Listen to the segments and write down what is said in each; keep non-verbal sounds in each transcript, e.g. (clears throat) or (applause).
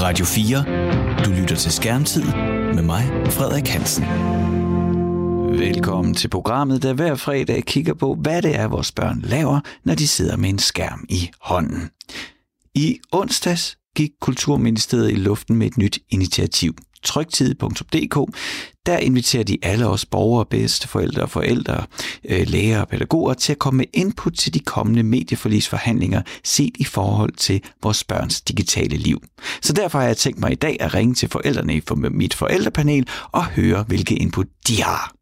Radio 4. Du lytter til Skærmtid med mig, Frederik Hansen. Velkommen til programmet, der hver fredag kigger på, hvad det er, vores børn laver, når de sidder med en skærm i hånden. I onsdags gik Kulturministeriet i luften med et nyt initiativ – trygtid.dk, der inviterer de alle os borgere, bedsteforældre og forældre, øh, læger og pædagoger til at komme med input til de kommende medieforlisforhandlinger set i forhold til vores børns digitale liv. Så derfor har jeg tænkt mig i dag at ringe til forældrene i mit forældrepanel og høre, hvilke input de har.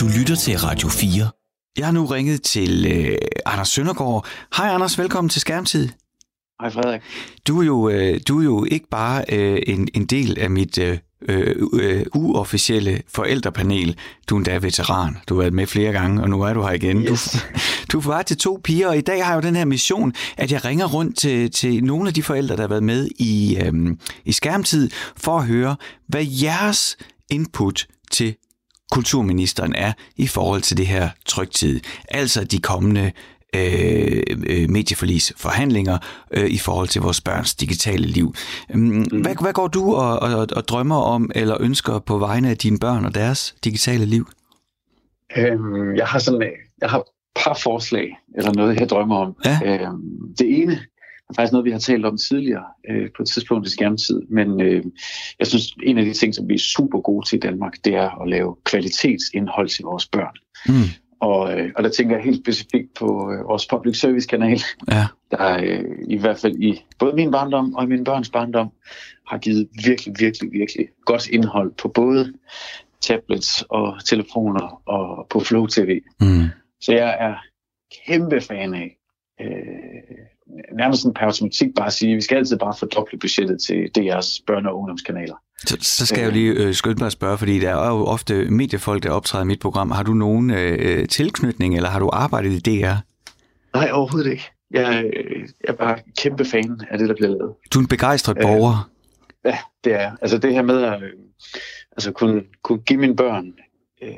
Du lytter til Radio 4. Jeg har nu ringet til øh, Anders Søndergaard. Hej Anders, velkommen til Skærmtid. Hej Frederik. Du er jo, øh, du er jo ikke bare øh, en, en del af mit øh, øh, uofficielle forældrepanel. Du er endda veteran. Du har været med flere gange, og nu er du her igen. Yes. (laughs) Du, du er til to piger, og i dag har jeg jo den her mission, at jeg ringer rundt til, til nogle af de forældre, der har været med i, øh, i skærmtid, for at høre, hvad jeres input til kulturministeren er i forhold til det her trygtid. Altså de kommende øh, øh, medieforlis forhandlinger øh, i forhold til vores børns digitale liv. Mm. Hvad, hvad går du og, og, og drømmer om eller ønsker på vegne af dine børn og deres digitale liv? Øhm, jeg har sådan jeg har et par forslag, eller noget, jeg drømmer om. Ja. Øhm, det ene er faktisk noget, vi har talt om tidligere øh, på et tidspunkt i skærmtid, men øh, jeg synes, en af de ting, som vi er super gode til i Danmark, det er at lave kvalitetsindhold til vores børn. Mm. Og, øh, og der tænker jeg helt specifikt på øh, vores public service kanal, ja. der øh, i hvert fald i både min barndom og i min børns barndom har givet virkelig, virkelig, virkelig godt indhold på både tablets og telefoner og på Flow TV. Mm. Så jeg er kæmpe fan af øh, nærmest sådan per automatik bare sige, at vi skal altid bare fordoble budgettet til DR's børne- og ungdomskanaler. Så, så skal jeg jo lige øh, skynde mig at spørge, fordi der er jo ofte mediefolk, der optræder i mit program. Har du nogen øh, tilknytning, eller har du arbejdet i DR? Nej, overhovedet ikke. Jeg, øh, jeg er bare kæmpe fan af det, der bliver lavet. Du er en begejstret borger. Øh, ja, det er Altså det her med at øh, altså kunne, kunne give mine børn, øh,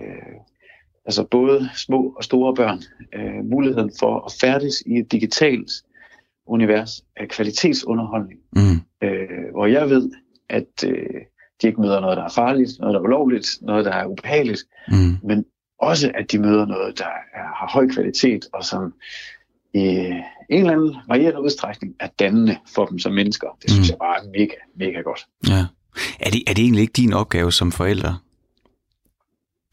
altså både små og store børn, øh, muligheden for at færdes i et digitalt univers af kvalitetsunderholdning, mm. øh, hvor jeg ved, at øh, de ikke møder noget, der er farligt, noget, der er ulovligt, noget, der er ubehageligt, mm. men også, at de møder noget, der er, har høj kvalitet, og som i en eller anden varierende udstrækning er dannende for dem som mennesker. Det synes mm. jeg bare er mega, mega godt. Ja. Er det, er det egentlig ikke din opgave som forælder?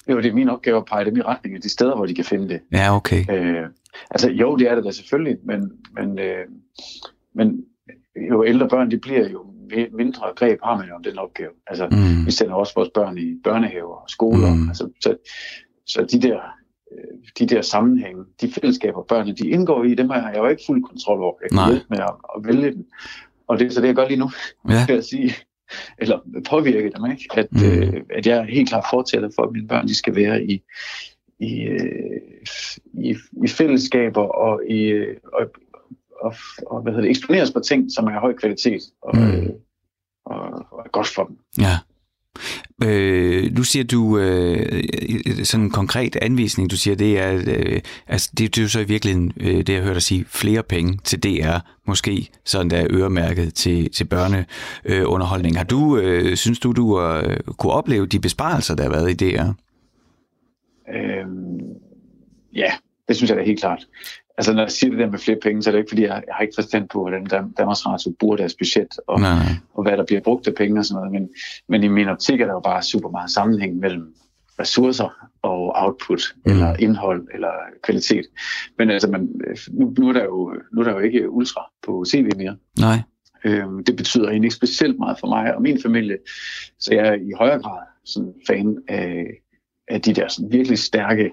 Jo, det er min opgave at pege dem i retning af de steder, hvor de kan finde det. Ja, okay. Øh, altså, jo, det er det da selvfølgelig, men, men, øh, men jo ældre børn de bliver, jo mindre greb har man jo om den opgave. Altså, mm. vi sender også vores børn i børnehaver og skoler. Mm. Altså, så, så de der øh, de der sammenhænge, de fællesskaber, børnene de indgår i, dem har jeg jo ikke fuld kontrol over. Jeg kan Nej. hjælpe med at, at vælge dem. Og det er så det, jeg gør lige nu, ja. kan jeg sige. Eller påvirke dem, ikke? At, mm. øh, at jeg er helt klart fortæller for, at mine børn de skal være i, i, øh, i, i fællesskaber og i, øh, og, og, og hvad hedder det, eksponeres på ting, som er af høj kvalitet og, mm. øh, og, og er godt for dem. Ja. Øh, nu siger du øh, sådan en konkret anvisning, du siger, det er, øh, altså det, det er jo så i virkeligheden, øh, det jeg hørte dig sige, flere penge til DR, måske sådan der øremærket til, til børneunderholdning. Øh, har du, øh, synes du, du øh, kunne opleve de besparelser, der har været i DR? Øhm, ja, det synes jeg da helt klart altså når jeg siger det der med flere penge, så er det ikke fordi, jeg, jeg har ikke forstand på, hvordan Danmarks Radio bruger deres budget, og, og hvad der bliver brugt af penge og sådan noget, men, men i min optik er der jo bare super meget sammenhæng mellem ressourcer og output, mm. eller indhold, eller kvalitet. Men altså, man, nu, nu, er der jo, nu er der jo ikke ultra på CV mere. Nej. Øhm, det betyder egentlig ikke specielt meget for mig og min familie, så jeg er i højere grad sådan fan af, af de der sådan virkelig stærke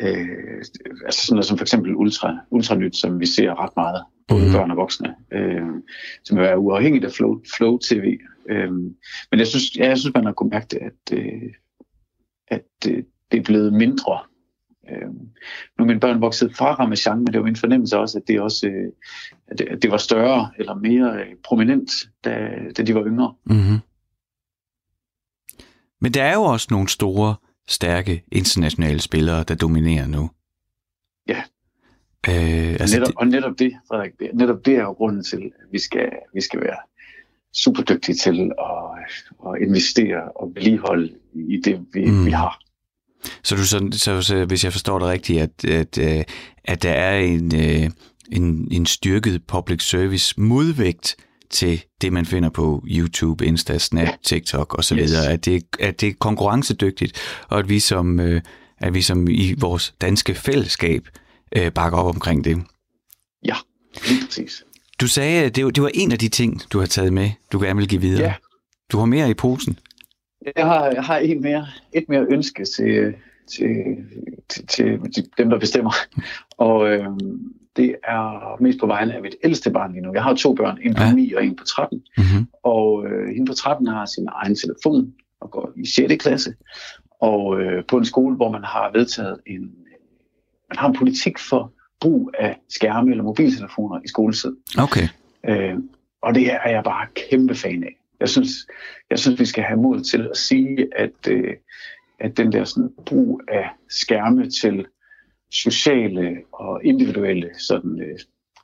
øh, altså sådan noget som for eksempel ultra, ultranyt, som vi ser ret meget, både mm. børn og voksne, øh, som er uafhængigt af Flow, Flow TV. Øh, men jeg synes, ja, jeg synes, man har kunnet mærke det, at, øh, at øh, det er blevet mindre. Øh, nu er mine børn vokset fra Ramachan, men det var min fornemmelse også, at det også øh, at det, at det var større eller mere øh, prominent, da, da de var yngre. Mm-hmm. Men der er jo også nogle store stærke internationale spillere, der dominerer nu. Ja. Øh, altså netop, det... Og netop det, Frederik, netop det er jo grunden til, at vi skal, vi skal være super dygtige til at, at investere og vedligeholde i det, vi, mm. vi har. Så, du så, så, så hvis jeg forstår det rigtigt, at, at, øh, at der er en, øh, en, en styrket public service modvægt til det, man finder på YouTube, Insta, Snap, TikTok osv., yes. at, det, at det er konkurrencedygtigt, og at vi som, øh, at vi som i vores danske fællesskab bakker op omkring det. Ja, lige præcis. Du sagde, at det det var en af de ting, du har taget med, du gerne vil give videre. Ja. Du har mere i posen. Jeg har, jeg har en mere, et mere ønske til, til, til, til dem, der bestemmer. (laughs) Og øh, det er mest på vegne af mit ældste barn lige nu. Jeg har to børn, en på ja. 9 og en på 13. Mm-hmm. Og øh, hende på 13 har sin egen telefon og går i 6. klasse. Og øh, på en skole, hvor man har vedtaget en, man har en politik for brug af skærme eller mobiltelefoner i skoletid. Okay. Øh, og det er jeg bare kæmpe fan af. Jeg synes, jeg synes vi skal have mod til at sige, at, øh, at den der sådan, brug af skærme til sociale og individuelle sådan, øh,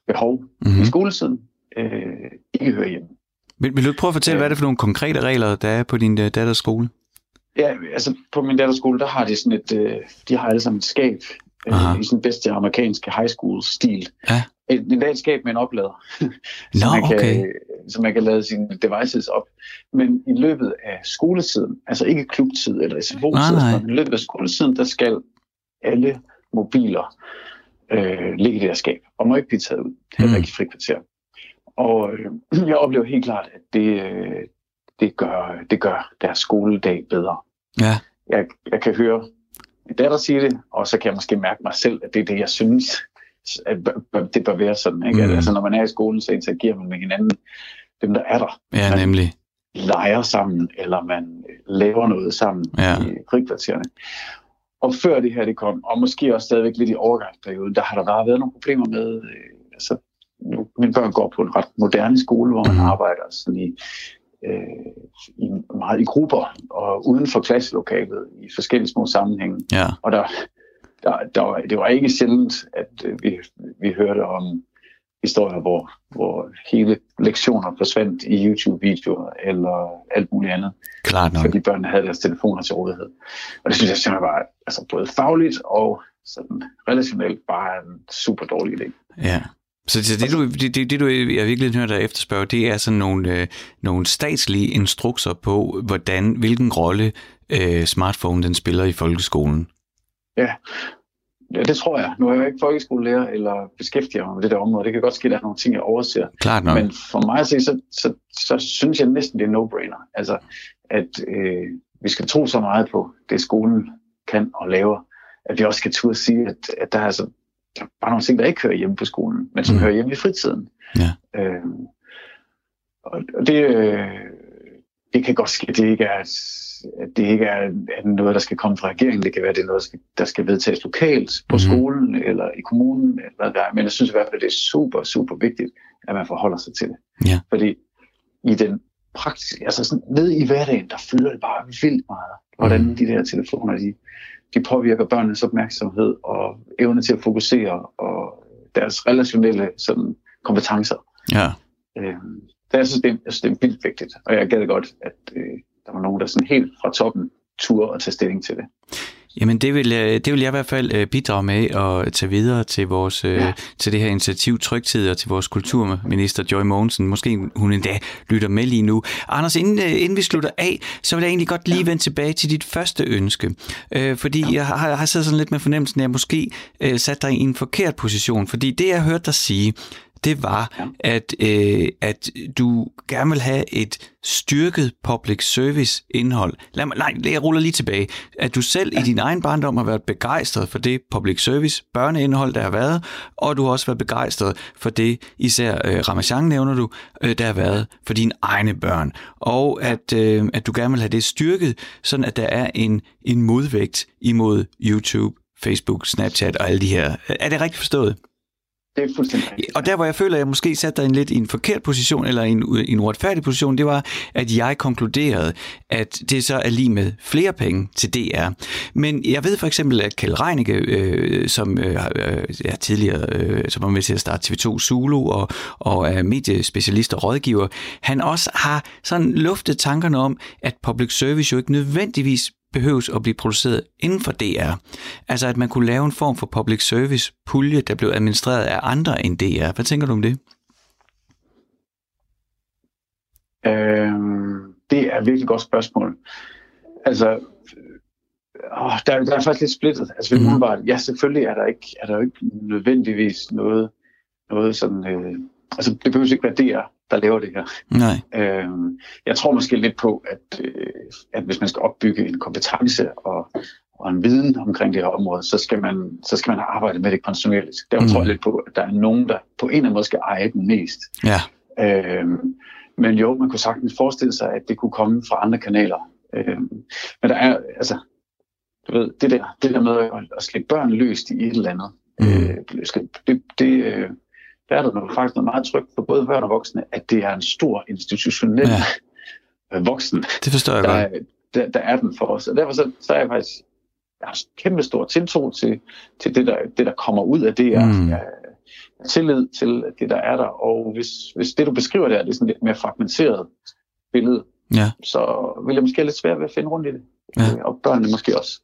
behov mm-hmm. i skoletiden øh, ikke hører hjemme. Vil, vil du prøve at fortælle, øh, hvad er det for nogle konkrete regler, der er på din uh, datters skole? Ja, altså på min datters skole, der har de sådan et, øh, de har alle sammen et skab øh, i sådan bedste amerikanske high school stil. Ja. Et, et skab med en oplader, (laughs) Nå, så, man kan, okay. så man kan lade sine devices op. Men i løbet af skoletiden, altså ikke klubtid eller SFO-tid, men i løbet af skoletiden, der skal alle mobiler øh, ligge i det her skab, og må ikke blive taget ud, heller mm. ikke i frikvarter. Og øh, (clears throat) jeg oplever helt klart, at det, øh, det, gør, det gør deres skoledag bedre. Ja. Jeg, jeg kan høre min datter sige det, og så kan jeg måske mærke mig selv, at det er det, jeg synes, at det bør være sådan. Ikke? Mm. Altså, når man er i skolen, så interagerer man med hinanden, dem der er der. Ja, man nemlig. leger sammen, eller man laver noget sammen ja. i frikvartererne. Og før det her det kom, og måske også stadigvæk lidt i overgangsperioden, der har der bare været nogle problemer med, øh, altså, nu, mine børn går på en ret moderne skole, hvor man mm. arbejder sådan i øh, i, meget i grupper og uden for klasselokalet i forskellige små sammenhænge. Ja. Og der, der, der, det var ikke sjældent, at øh, vi, vi hørte om historier, hvor, hvor hele lektioner forsvandt i YouTube-videoer eller alt muligt andet. Klart nok. Fordi børnene havde deres telefoner til rådighed. Og det synes jeg simpelthen var altså både fagligt og sådan relationelt bare en super dårlig idé. Ja. Så det, det, du, det, det, det du jeg virkelig hører dig efterspørge, det er sådan nogle, øh, nogle statslige instrukser på, hvordan, hvilken rolle øh, smartphone den spiller i folkeskolen. Ja. Ja, det tror jeg. Nu er jeg ikke folkeskolelærer eller beskæftiger mig med det der område. Det kan godt ske, at der er nogle ting, jeg overser. Klart nok. Men for mig at se, så, så, så synes jeg næsten, det er no-brainer. Altså, at øh, vi skal tro så meget på det, skolen kan og laver, at vi også skal turde sige, at, at der er altså der er bare nogle ting, der ikke hører hjemme på skolen, men som mm. hører hjemme i fritiden. Ja. Øh, og det, øh, det kan godt ske, at det ikke er, at det ikke er, er noget, der skal komme fra regeringen. Det kan være, at det er noget, der skal, der skal vedtages lokalt på mm. skolen eller i kommunen. Eller der. Men jeg synes i hvert fald, at det er super, super vigtigt, at man forholder sig til det. Ja. Fordi i den praktiske, altså sådan ned i hverdagen, der fylder det bare vildt meget, hvordan mm. de der telefoner, de, de påvirker børnenes opmærksomhed og evne til at fokusere og deres relationelle sådan, kompetencer. Ja. Øhm, det, jeg, synes, det, jeg synes, det er vildt vigtigt, og jeg gad godt, at øh, der var nogen, der sådan helt fra toppen turde at tage stilling til det. Jamen det vil, det vil jeg i hvert fald øh, bidrage med at tage videre til, vores, øh, ja. til det her initiativ Trygtid og til vores kulturminister Joy Mogensen. Måske hun endda lytter med lige nu. Anders, inden, øh, inden vi slutter af, så vil jeg egentlig godt lige ja. vende tilbage til dit første ønske. fordi ja. jeg har, har siddet sådan lidt med fornemmelsen, at jeg måske sat dig i en forkert position. Fordi det, jeg hørte dig sige, det var, ja. at, øh, at du gerne vil have et styrket public service indhold. Lad mig, nej, jeg ruller lige tilbage. At du selv ja. i din egen barndom har været begejstret for det public service børneindhold, der har været, og du har også været begejstret for det, især øh, Ramachan nævner du, øh, der har været for dine egne børn. Og at, øh, at du gerne vil have det styrket, sådan at der er en, en modvægt imod YouTube, Facebook, Snapchat og alle de her. Er det rigtigt forstået? Det er fuldstændig rigtigt. Og der, hvor jeg føler, at jeg måske satte dig en lidt i en forkert position, eller en, en uretfærdig position, det var, at jeg konkluderede, at det så er lige med flere penge til DR. Men jeg ved for eksempel, at Kjell Reinicke, øh, som øh, er øh, tidligere, øh, som var med til at starte TV2 Zulu, og, og er mediespecialist og rådgiver, han også har sådan luftet tankerne om, at public service jo ikke nødvendigvis behøves at blive produceret inden for DR. Altså at man kunne lave en form for public service pulje, der blev administreret af andre end DR. Hvad tænker du om det? Øhm, det er et virkelig godt spørgsmål. Altså, åh, der, der er faktisk lidt splittet. Altså, mm. bare, ja, selvfølgelig er der ikke, er der ikke nødvendigvis noget, noget sådan, øh, altså det behøver ikke være DR, der laver det her. Nej. Øhm, jeg tror måske lidt på, at, øh, at hvis man skal opbygge en kompetence og, og en viden omkring det her område, så skal man, så skal man arbejde med det kontinuerligt. Der mm. tror jeg lidt på, at der er nogen, der på en eller anden måde skal eje den mest. Ja. Øhm, men jo, man kunne sagtens forestille sig, at det kunne komme fra andre kanaler. Øhm, men der er, altså, du ved, det der, det der med at, at slippe børn løst i et eller andet, mm. øh, det, det, øh, der er der noget, faktisk noget meget trygt for både børn og voksne, at det er en stor institutionel ja. voksen. Det forstår jeg der, godt. Der, der er den for os. Og derfor så, så er jeg faktisk jeg har kæmpe stor tiltro til, til det, der, det, der kommer ud af det. Mm. Jeg, jeg tillid til det, der er der. Og hvis, hvis det, du beskriver der, det er sådan lidt mere fragmenteret billede, ja. så vil jeg måske have lidt svært ved at finde rundt i det. Ja. Og børnene måske også.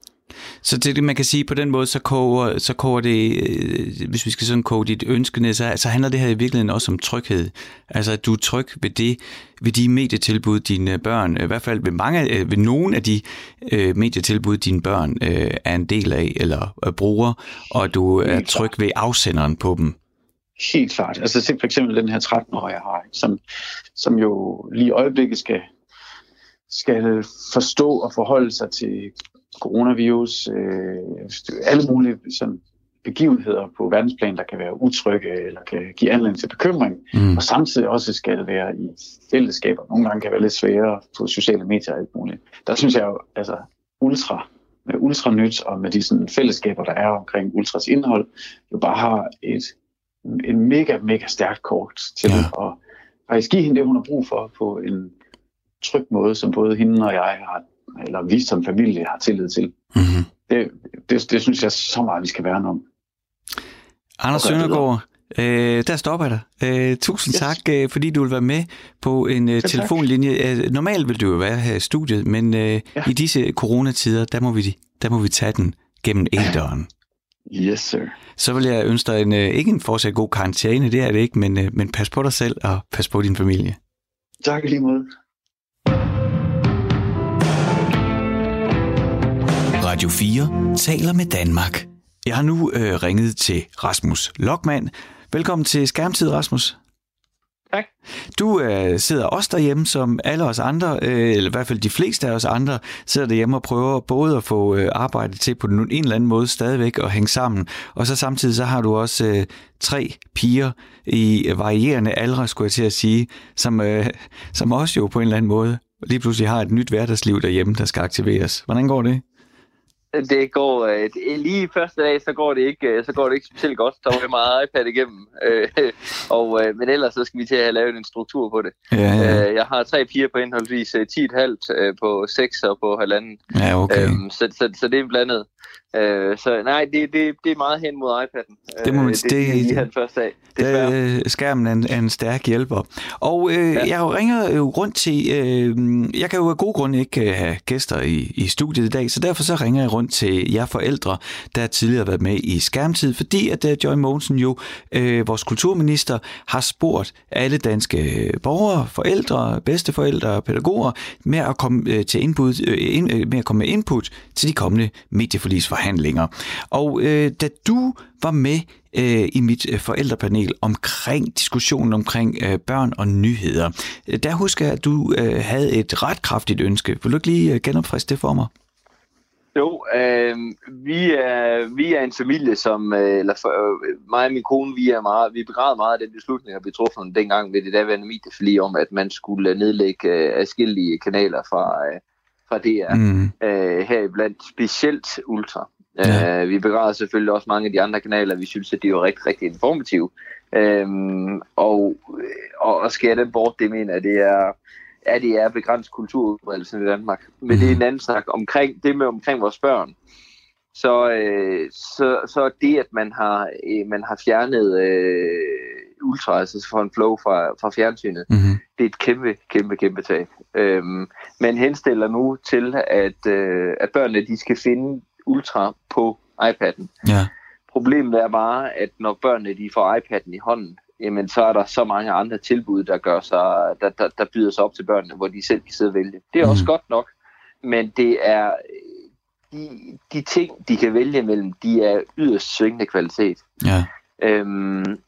Så det, man kan sige på den måde, så koger, så koger det, øh, hvis vi skal sådan koge dit ønske ned, så, så handler det her i virkeligheden også om tryghed. Altså at du er tryg ved, det, ved de medietilbud, dine børn, i hvert fald ved, mange, øh, ved nogle af de øh, medietilbud, dine børn øh, er en del af eller øh, bruger, og du er tryg ved afsenderen på dem. Helt klart. Altså se for eksempel den her 13-årige, jeg har, som, som jo lige i øjeblikket skal, skal forstå og forholde sig til coronavirus, øh, alle mulige sådan, begivenheder på verdensplan, der kan være utrygge eller kan give anledning til bekymring, mm. og samtidig også skal være i fællesskaber. Nogle gange kan være lidt sværere på sociale medier og alt muligt. Der synes jeg jo, altså ultra, med ultra nyt og med de sådan, fællesskaber, der er omkring ultras indhold, jo bare har et, en mega, mega stærkt kort til ja. at faktisk give hende det, hun har brug for på en tryg måde, som både hende og jeg har eller vi som familie har tillid til. Mm-hmm. Det, det, det synes jeg så meget, vi skal værne om. Anders Søndergaard, øh, der stopper jeg dig. Øh, tusind yes. tak, øh, fordi du vil være med på en øh, telefonlinje. Øh, normalt vil du jo være her i studiet, men øh, ja. i disse coronatider, der må vi, der må vi tage den gennem ælderen. Yes, sir. Så vil jeg ønske dig en, øh, ikke en fortsat god karantæne, det er det ikke, men, øh, men pas på dig selv og pas på din familie. Tak lige måde. Radio 4 taler med Danmark. Jeg har nu øh, ringet til Rasmus Lokman. Velkommen til Skærmtid, Rasmus. Tak. Du øh, sidder også derhjemme, som alle os andre, øh, eller i hvert fald de fleste af os andre, sidder derhjemme og prøver både at få øh, arbejdet til på en eller anden måde stadigvæk at hænge sammen. Og så samtidig så har du også øh, tre piger i varierende aldre, skulle jeg til at sige, som, øh, som også jo på en eller anden måde lige pludselig har et nyt hverdagsliv derhjemme, der skal aktiveres. Hvordan går det? Det går øh, lige første dag, så går det ikke, øh, så går det ikke specielt godt. Så er meget iPad igennem. Øh, og, øh, men ellers så skal vi til at have lavet en struktur på det. Ja, ja. Øh, jeg har tre piger på henholdsvis 10,5 øh, på 6 og på halvanden. Ja, okay. Øh, så, så, så det er blandet. Øh, så nej, det, det, det er meget hen mod iPad'en. Det må man øh, det, det, lige den første dag. Det, skærmen er en, er en stærk hjælper. Og øh, ja. jeg ringer jo rundt til, øh, jeg kan jo af gode grunde ikke øh, have gæster i, i studiet i dag, så derfor så ringer jeg rundt til jer forældre, der tidligere har været med i skærmtid, fordi at øh, Joy Mogensen jo, øh, vores kulturminister, har spurgt alle danske øh, borgere, forældre, bedsteforældre, pædagoger med at komme øh, til input, øh, ind, øh, med at komme med input til de kommende medieforlisforhandlinger. Og øh, da du var med øh, i mit forældrepanel omkring diskussionen omkring øh, børn og nyheder, der husker jeg, at du øh, havde et ret kraftigt ønske. Vil du ikke lige genopfriske det for mig? Jo, øh, vi, er, vi er en familie, som, øh, eller for, øh, mig og min kone, vi er meget, vi begræder meget af den beslutning, der blev truffet dengang ved det daværende medieforlig om, at man skulle nedlægge øh, adskillige kanaler fra, øh, fra DR, mm. øh, her blandt specielt Ultra. Ja. Uh, vi begræder selvfølgelig også mange af de andre kanaler. Vi synes, at de er rigtig, rigtig informative. Uh, og, og, og skære dem bort, det mener jeg, det er, ja, det er begrænset kulturudbredelsen i Danmark. Men det er en anden snak omkring det med omkring vores børn. Så, øh, så, så det, at man har, øh, man har fjernet øh, ultra, altså for en flow fra, fra fjernsynet, mm-hmm. det er et kæmpe, kæmpe, kæmpe tab. Øhm, man henstiller nu til, at, øh, at børnene de skal finde ultra på iPad'en. Ja. Problemet er bare, at når børnene de får iPad'en i hånden, jamen så er der så mange andre tilbud, der gør sig, der, der, der byder sig op til børnene, hvor de selv kan sidde og vælge. Det er mm. også godt nok, men det er de, de ting, de kan vælge mellem, de er yderst svingende kvalitet. Ja. Øhm,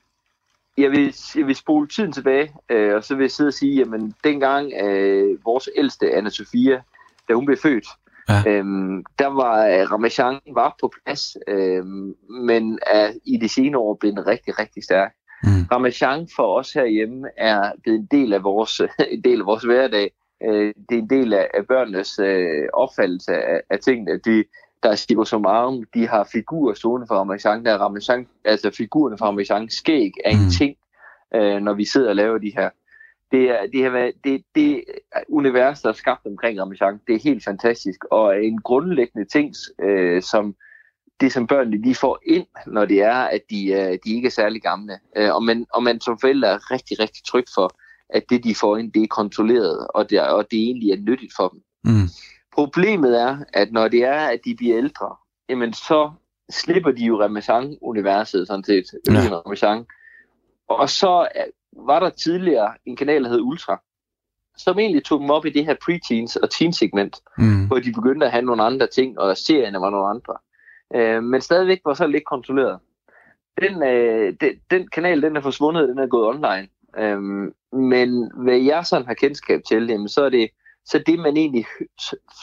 jeg vil, jeg vil spole tiden tilbage, øh, og så vil jeg sidde og sige, jamen dengang øh, vores ældste, anna Sofia, da hun blev født, ja. øhm, der var øh, Ramachan var på plads, øh, men er i de senere år blevet rigtig, rigtig stærk. Mm. Ramachan for os herhjemme er blevet en del af vores, (laughs) en del af vores hverdag. Øh, det er en del af, børnenes øh, opfattelse af, af tingene. De, der er Stigo Somarum, de har figurer stående fra Ramachan, der Ramachan, altså figurerne fra Ramachan skæg er en mm. ting, øh, når vi sidder og laver de her. Det er, det, har det, det univers, der er skabt omkring Ramachan, det er helt fantastisk, og en grundlæggende ting, øh, som det som børnene de får ind, når det er, at de, øh, de ikke er særlig gamle. Øh, og, man, og man som forældre er rigtig, rigtig tryg for, at det de får ind, det er kontrolleret, og det, og det egentlig er nyttigt for dem. Mm. Problemet er, at når det er, at de bliver ældre, jamen så slipper de jo Ramazan-universet sådan set, ja. Ramazan. Og så var der tidligere en kanal, der hed Ultra, som egentlig tog dem op i det her preteens og teen-segment, mm. hvor de begyndte at have nogle andre ting, og serierne var nogle andre. Øh, men stadigvæk var så lidt kontrolleret. Den, øh, den, den kanal, den er forsvundet, den er gået online. Øh, men hvad jeg sådan har kendskab til, jamen, så er det så det, man egentlig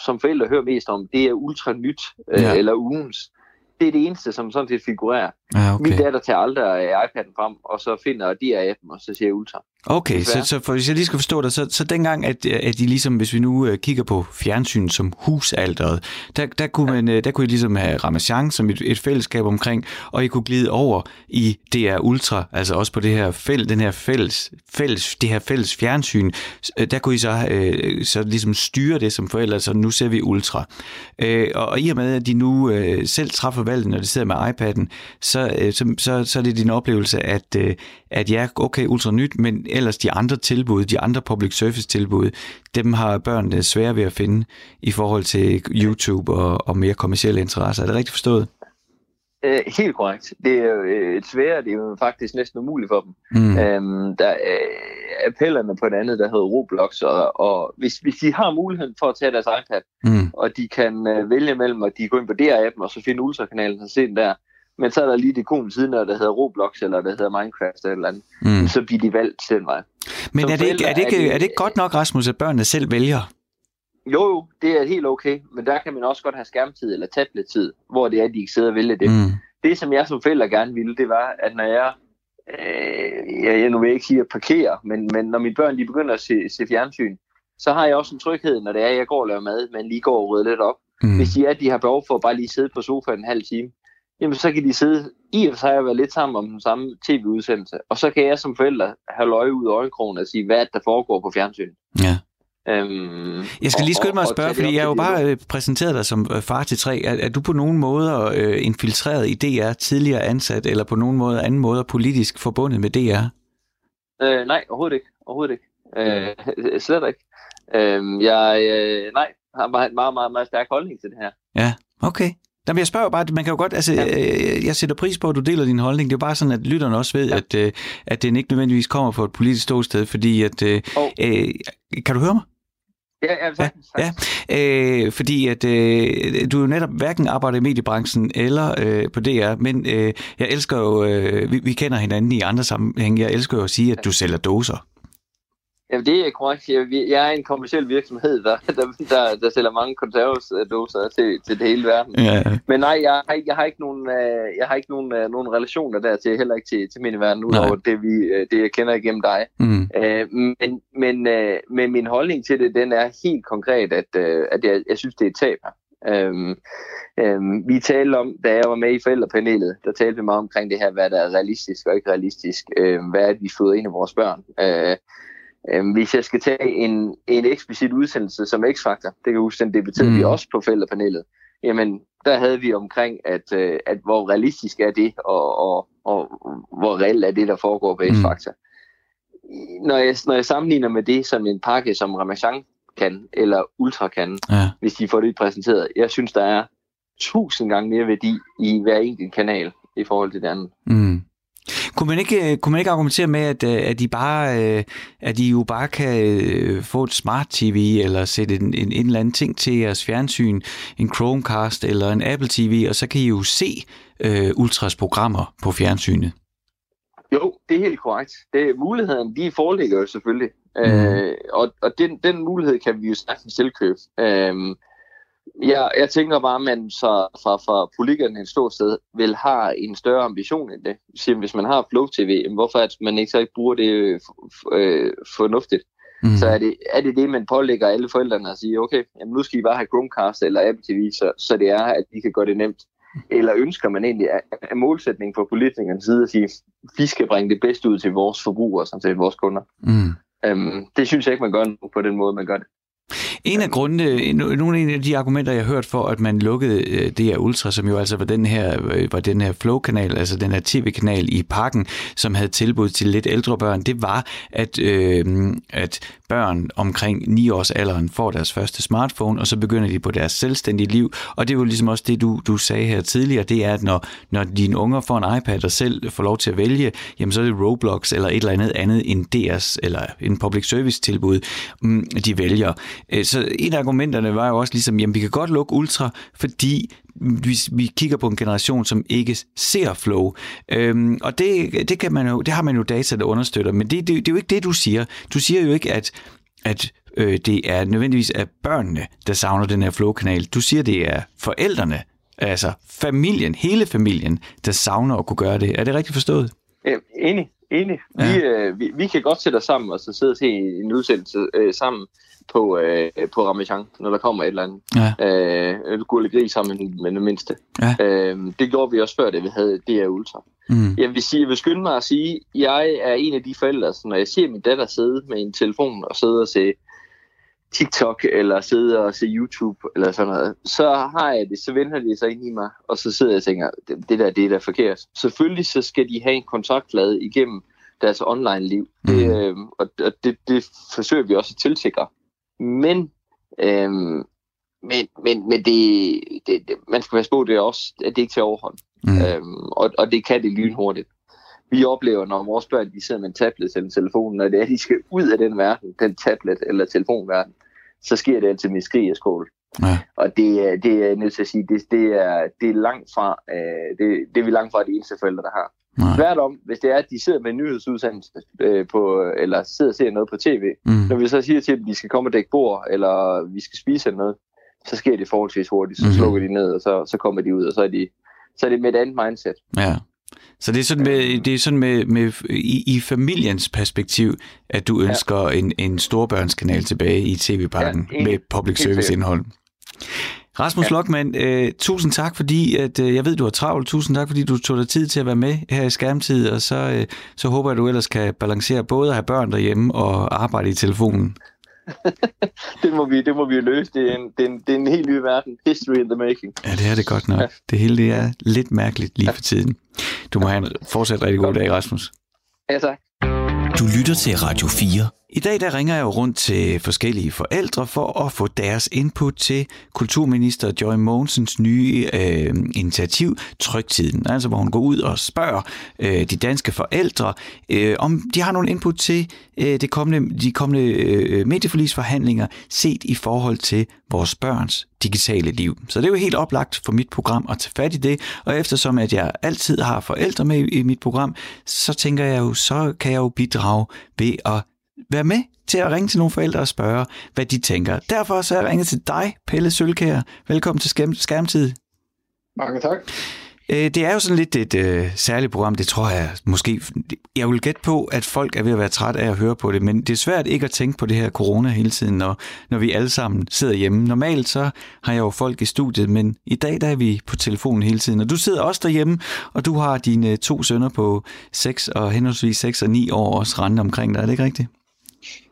som forældre hører mest om, det er ultra nyt, øh, ja. eller ugens. Det er det eneste, som sådan set figurerer. Ja, okay. Min datter tager aldrig iPad'en frem, og så finder de af dem, og så siger ultra. Okay, så, så for, hvis jeg lige skal forstå det, så, så dengang, at, at de ligesom, hvis vi nu uh, kigger på fjernsyn som husalderet, der, der, kunne man, uh, der kunne I ligesom have Ramachan som et, et fællesskab omkring, og I kunne glide over i DR Ultra, altså også på det her fæld, den her fælles, fælles, det her fælles fjernsyn, uh, der kunne I så, uh, så ligesom styre det som forældre, så nu ser vi Ultra. Uh, og, og i og med, at de nu uh, selv træffer valget, når de sidder med iPad'en, så, så, så, så er det din oplevelse, at, at ja, okay, Ultra nyt, men ellers de andre tilbud, de andre public service tilbud, dem har børnene svære ved at finde i forhold til YouTube og, og mere kommersielle interesser. Er det rigtigt forstået? Øh, helt korrekt. Det er jo øh, et svære, det er jo faktisk næsten umuligt for dem. Mm. Øhm, der er appellerne på et andet, der hedder Roblox, og, og hvis, hvis de har muligheden for at tage deres iPad, mm. og de kan øh, vælge mellem, at de går ind på DR-appen, og så finde Ultra-kanalen og se den der, men så er der lige det ikon siden, der hedder Roblox, eller der hedder Minecraft eller andet. Mm. Så bliver de valgt den vej. Men er det, ikke, er, det ikke, er, det, er det ikke godt nok, Rasmus, at børnene selv vælger? Jo, jo, det er helt okay, men der kan man også godt have skærmtid eller tablettid, hvor det er, at de ikke sidder og vælger det. Mm. Det, som jeg som forælder gerne ville, det var, at når jeg, øh, jeg, jeg nu vil ikke sige at parkere, men, men når mine børn de begynder at se, se fjernsyn, så har jeg også en tryghed, når det er, at jeg går og laver mad, men lige går og rydder lidt op. Mm. Hvis de er, at de har behov for at bare lige sidde på sofaen en halv time, jamen så kan de sidde i og for sig og være lidt sammen om den samme tv-udsendelse. Og så kan jeg som forælder have løje ud af øjenkrogen og sige, hvad der foregår på fjernsyn. Ja. Øhm, jeg skal lige skynde mig at spørge, fordi jeg har jo bare øh, præsenteret dig som øh, far til tre. Er, er du på nogen måde øh, infiltreret i DR, tidligere ansat, eller på nogen måde anden måde politisk forbundet med DR? Øh, nej, overhovedet ikke. Overhovedet ikke. Øh, (laughs) slet ikke. Øh, jeg øh, nej, har bare en meget, meget, meget stærk holdning til det her. Ja, okay. Jamen, jeg spørger bare, man kan jo godt, altså, ja. Øh, jeg sætter pris på, at du deler din holdning. Det er jo bare sådan, at lytterne også ved, ja. at, øh, at den ikke nødvendigvis kommer fra et politisk ståsted, fordi at, oh. øh, kan du høre mig? Ja, ja, sagtens, ja, ja. Øh, fordi at øh, du jo netop hverken arbejder i mediebranchen eller øh, på DR, men øh, jeg elsker jo, øh, vi, vi kender hinanden i andre sammenhænge, jeg elsker jo at sige, at du sælger doser. Jamen, det er korrekt. Jeg, er en kommersiel virksomhed, der, der, der, der sælger mange konservesdåser til, til det hele verden. Ja. Men nej, jeg har, jeg har ikke nogen, øh, jeg har ikke nogen, øh, nogen relationer der til, heller ikke til, til min verden, udover det, vi, øh, det, jeg kender igennem dig. Mm. men, men, men min holdning til det, den er helt konkret, at, at jeg, jeg synes, det er et tab Øhm, øhm, vi talte om, da jeg var med i forældrepanelet, der talte vi meget omkring det her, hvad der er realistisk og ikke realistisk. Øhm, hvad er det, vi føder ind i vores børn? Øh, øhm, hvis jeg skal tage en, en eksplicit udsendelse som X-Factor, det kan jeg huske, den debatterede mm. vi også på forældrepanelet, jamen der havde vi omkring, at, øh, at hvor realistisk er det, og, og, og hvor reelt er det, der foregår på X-Factor. Mm. Når jeg, når jeg sammenligner med det, som en pakke som Ramachan kan, eller Ultra kan, ja. hvis de får det præsenteret, jeg synes, der er tusind gange mere værdi i hver enkelt kanal i forhold til det andet. Mm. Kunne man ikke, kunne man ikke argumentere med, at, øh, at, de bare, øh, at de jo bare kan øh, få et smart TV, eller sætte en, en, en eller anden ting til jeres fjernsyn, en Chromecast eller en Apple TV, og så kan I jo se uh, Ultras programmer på fjernsynet? Jo, det er helt korrekt. Det, muligheden, de foreligger jo selvfølgelig. Mm. Øh, og og den, den mulighed kan vi jo sagtens tilkøbe. Øh, jeg, jeg tænker bare, at man så fra, fra politikerne et stort sted vil have en større ambition end det. Så hvis man har Flow TV, hvorfor at man ikke så ikke bruger det øh, fornuftigt? Mm. Så er det, er det det, man pålægger alle forældrene at sige, okay, jamen nu skal I bare have Chromecast eller Apple TV, så, så det er, at de kan gøre det nemt. Eller ønsker man egentlig af målsætning fra politikernes side at sige, vi skal bringe det bedste ud til vores forbrugere, som til vores kunder. Mm. Um, det synes jeg ikke, man gør på den måde, man gør det. En af grundene, nogle af de argumenter, jeg har hørt for, at man lukkede øh, DR det Ultra, som jo altså var den her, øh, var den her Flow-kanal, altså den her tv-kanal i parken, som havde tilbud til lidt ældre børn, det var, at, øh, at børn omkring 9 års alderen får deres første smartphone, og så begynder de på deres selvstændige liv. Og det er jo ligesom også det, du, du sagde her tidligere, det er, at når, når dine unger får en iPad og selv får lov til at vælge, jamen så er det Roblox eller et eller andet andet end deres, eller en public service tilbud, mm, de vælger. Øh, så en af argumenterne var jo også ligesom, jamen vi kan godt lukke Ultra, fordi vi, vi kigger på en generation, som ikke ser flow. Øhm, og det, det, kan man jo, det har man jo data, der understøtter, men det, det, det er jo ikke det, du siger. Du siger jo ikke, at, at øh, det er nødvendigvis af børnene, der savner den her flow-kanal. Du siger, det er forældrene, altså familien, hele familien, der savner at kunne gøre det. Er det rigtigt forstået? Ja, enig. Enig. Ja. Vi, øh, vi, vi kan godt sætte os sammen og så sidde og se en udsendelse øh, sammen på, øh, på Ramachan, når der kommer et eller andet. Ja. Øh, Gurle Gris sammen med det mindste. Ja. Øh, det gjorde vi også før, det vi havde DR Ultra. Mm. Jeg vil, sige, jeg vil skynde mig at sige, at jeg er en af de forældre, så når jeg ser min datter sidde med en telefon og sidde og se TikTok eller sidde og se YouTube eller sådan noget, så har jeg det, så vender det sig ind i mig, og så sidder jeg og tænker, det, der, det er da forkert. Selvfølgelig så skal de have en kontaktflade igennem deres online-liv, mm. det, øh, og det, det forsøger vi også at tilsikre. Men, øhm, men, men, men det, det, det, man skal passe på, det er også, at det ikke til overhånd. Mm. Øhm, og, og det kan det lynhurtigt. Vi oplever, når vores børn de sidder med en tablet eller telefon, når det er, de skal ud af den verden, den tablet eller telefonverden, så sker det altid med skrig og skål. Ja. Og det, det er jeg nødt til at sige, det, det, er, det er langt fra, øh, det, det er vi langt fra de eneste forældre, der har. Nej. Tværtom, hvis det er, at de sidder med en nyhedsudsendelse øh, på, eller sidder og ser noget på tv, mm. når vi så siger til dem, at de skal komme og dække bord, eller vi skal spise eller noget, så sker det forholdsvis hurtigt. Så mm. slukker de ned, og så, så kommer de ud, og så er, de, så er det med et andet mindset. Ja. Så det er sådan med, det er sådan med, med i, i familiens perspektiv, at du ønsker ja. en, en storbørnskanal tilbage i tv-parken ja, med public service indhold. Rasmus ja. Lokman, øh, tusind tak, fordi at, øh, jeg ved, du har travlt. Tusind tak, fordi du tog dig tid til at være med her i skærmtid, og så, øh, så håber jeg, at du ellers kan balancere både at have børn derhjemme og arbejde i telefonen. (laughs) det, må vi, det må vi løse. Det er, en, det, er en, det er en helt ny verden. History in the making. Ja, det er det godt nok. Ja. Det hele det er lidt mærkeligt lige ja. for tiden. Du må have en fortsat rigtig god dag, Rasmus. Ja, tak. Du lytter til Radio 4. I dag der ringer jeg jo rundt til forskellige forældre for at få deres input til kulturminister Joy Mogensens nye øh, initiativ Trygtiden. Altså hvor hun går ud og spørger øh, de danske forældre, øh, om de har nogle input til øh, det kommende, de kommende øh, medieforlisforhandlinger set i forhold til vores børns digitale liv. Så det er jo helt oplagt for mit program at tage fat i det, og eftersom at jeg altid har forældre med i mit program, så tænker jeg jo, så kan jeg jo bidrage ved at være med til at ringe til nogle forældre og spørge, hvad de tænker. Derfor så er jeg ringet til dig, Pelle Sølkær. Velkommen til Skærmtid. Mange tak. Øh, det er jo sådan lidt et øh, særligt program, det tror jeg måske... Jeg vil gætte på, at folk er ved at være træt af at høre på det, men det er svært ikke at tænke på det her corona hele tiden, når, når vi alle sammen sidder hjemme. Normalt så har jeg jo folk i studiet, men i dag der er vi på telefonen hele tiden, og du sidder også derhjemme, og du har dine to sønner på 6 og henholdsvis 6 og 9 år også rende omkring dig, er det ikke rigtigt?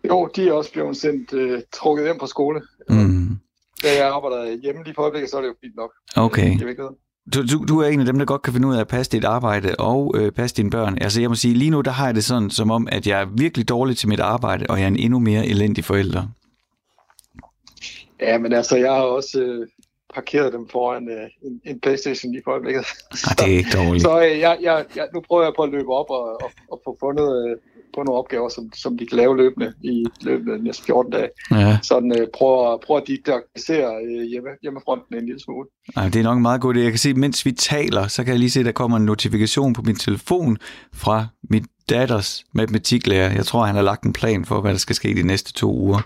Jo, de er også blevet sendt uh, trukket hjem på skole. Mm. Da jeg arbejder hjemme lige på øjeblikket, så er det jo fint nok. Okay. Du, du, du er en af dem, der godt kan finde ud af at passe dit arbejde og øh, passe dine børn. Altså jeg må sige, lige nu der har jeg det sådan, som om, at jeg er virkelig dårlig til mit arbejde, og jeg er en endnu mere elendig forælder. Ja, men altså, jeg har også øh, parkeret dem foran øh, en, en Playstation lige på øjeblikket. Ah, det er ikke (laughs) dårligt. Så øh, jeg, jeg, jeg, nu prøver jeg på at løbe op og, og, og få fundet... Øh, på nogle opgaver, som, som de kan lave løbende i løbende af de næste 14 dage. Ja. Sådan øh, prøv, prøv at digitalisere øh, hjemme, hjemmefronten en lille smule. Ej, det er nok en meget god idé. Jeg kan se, mens vi taler, så kan jeg lige se, at der kommer en notifikation på min telefon fra mit datters matematiklærer. Jeg tror, han har lagt en plan for, hvad der skal ske de næste to uger.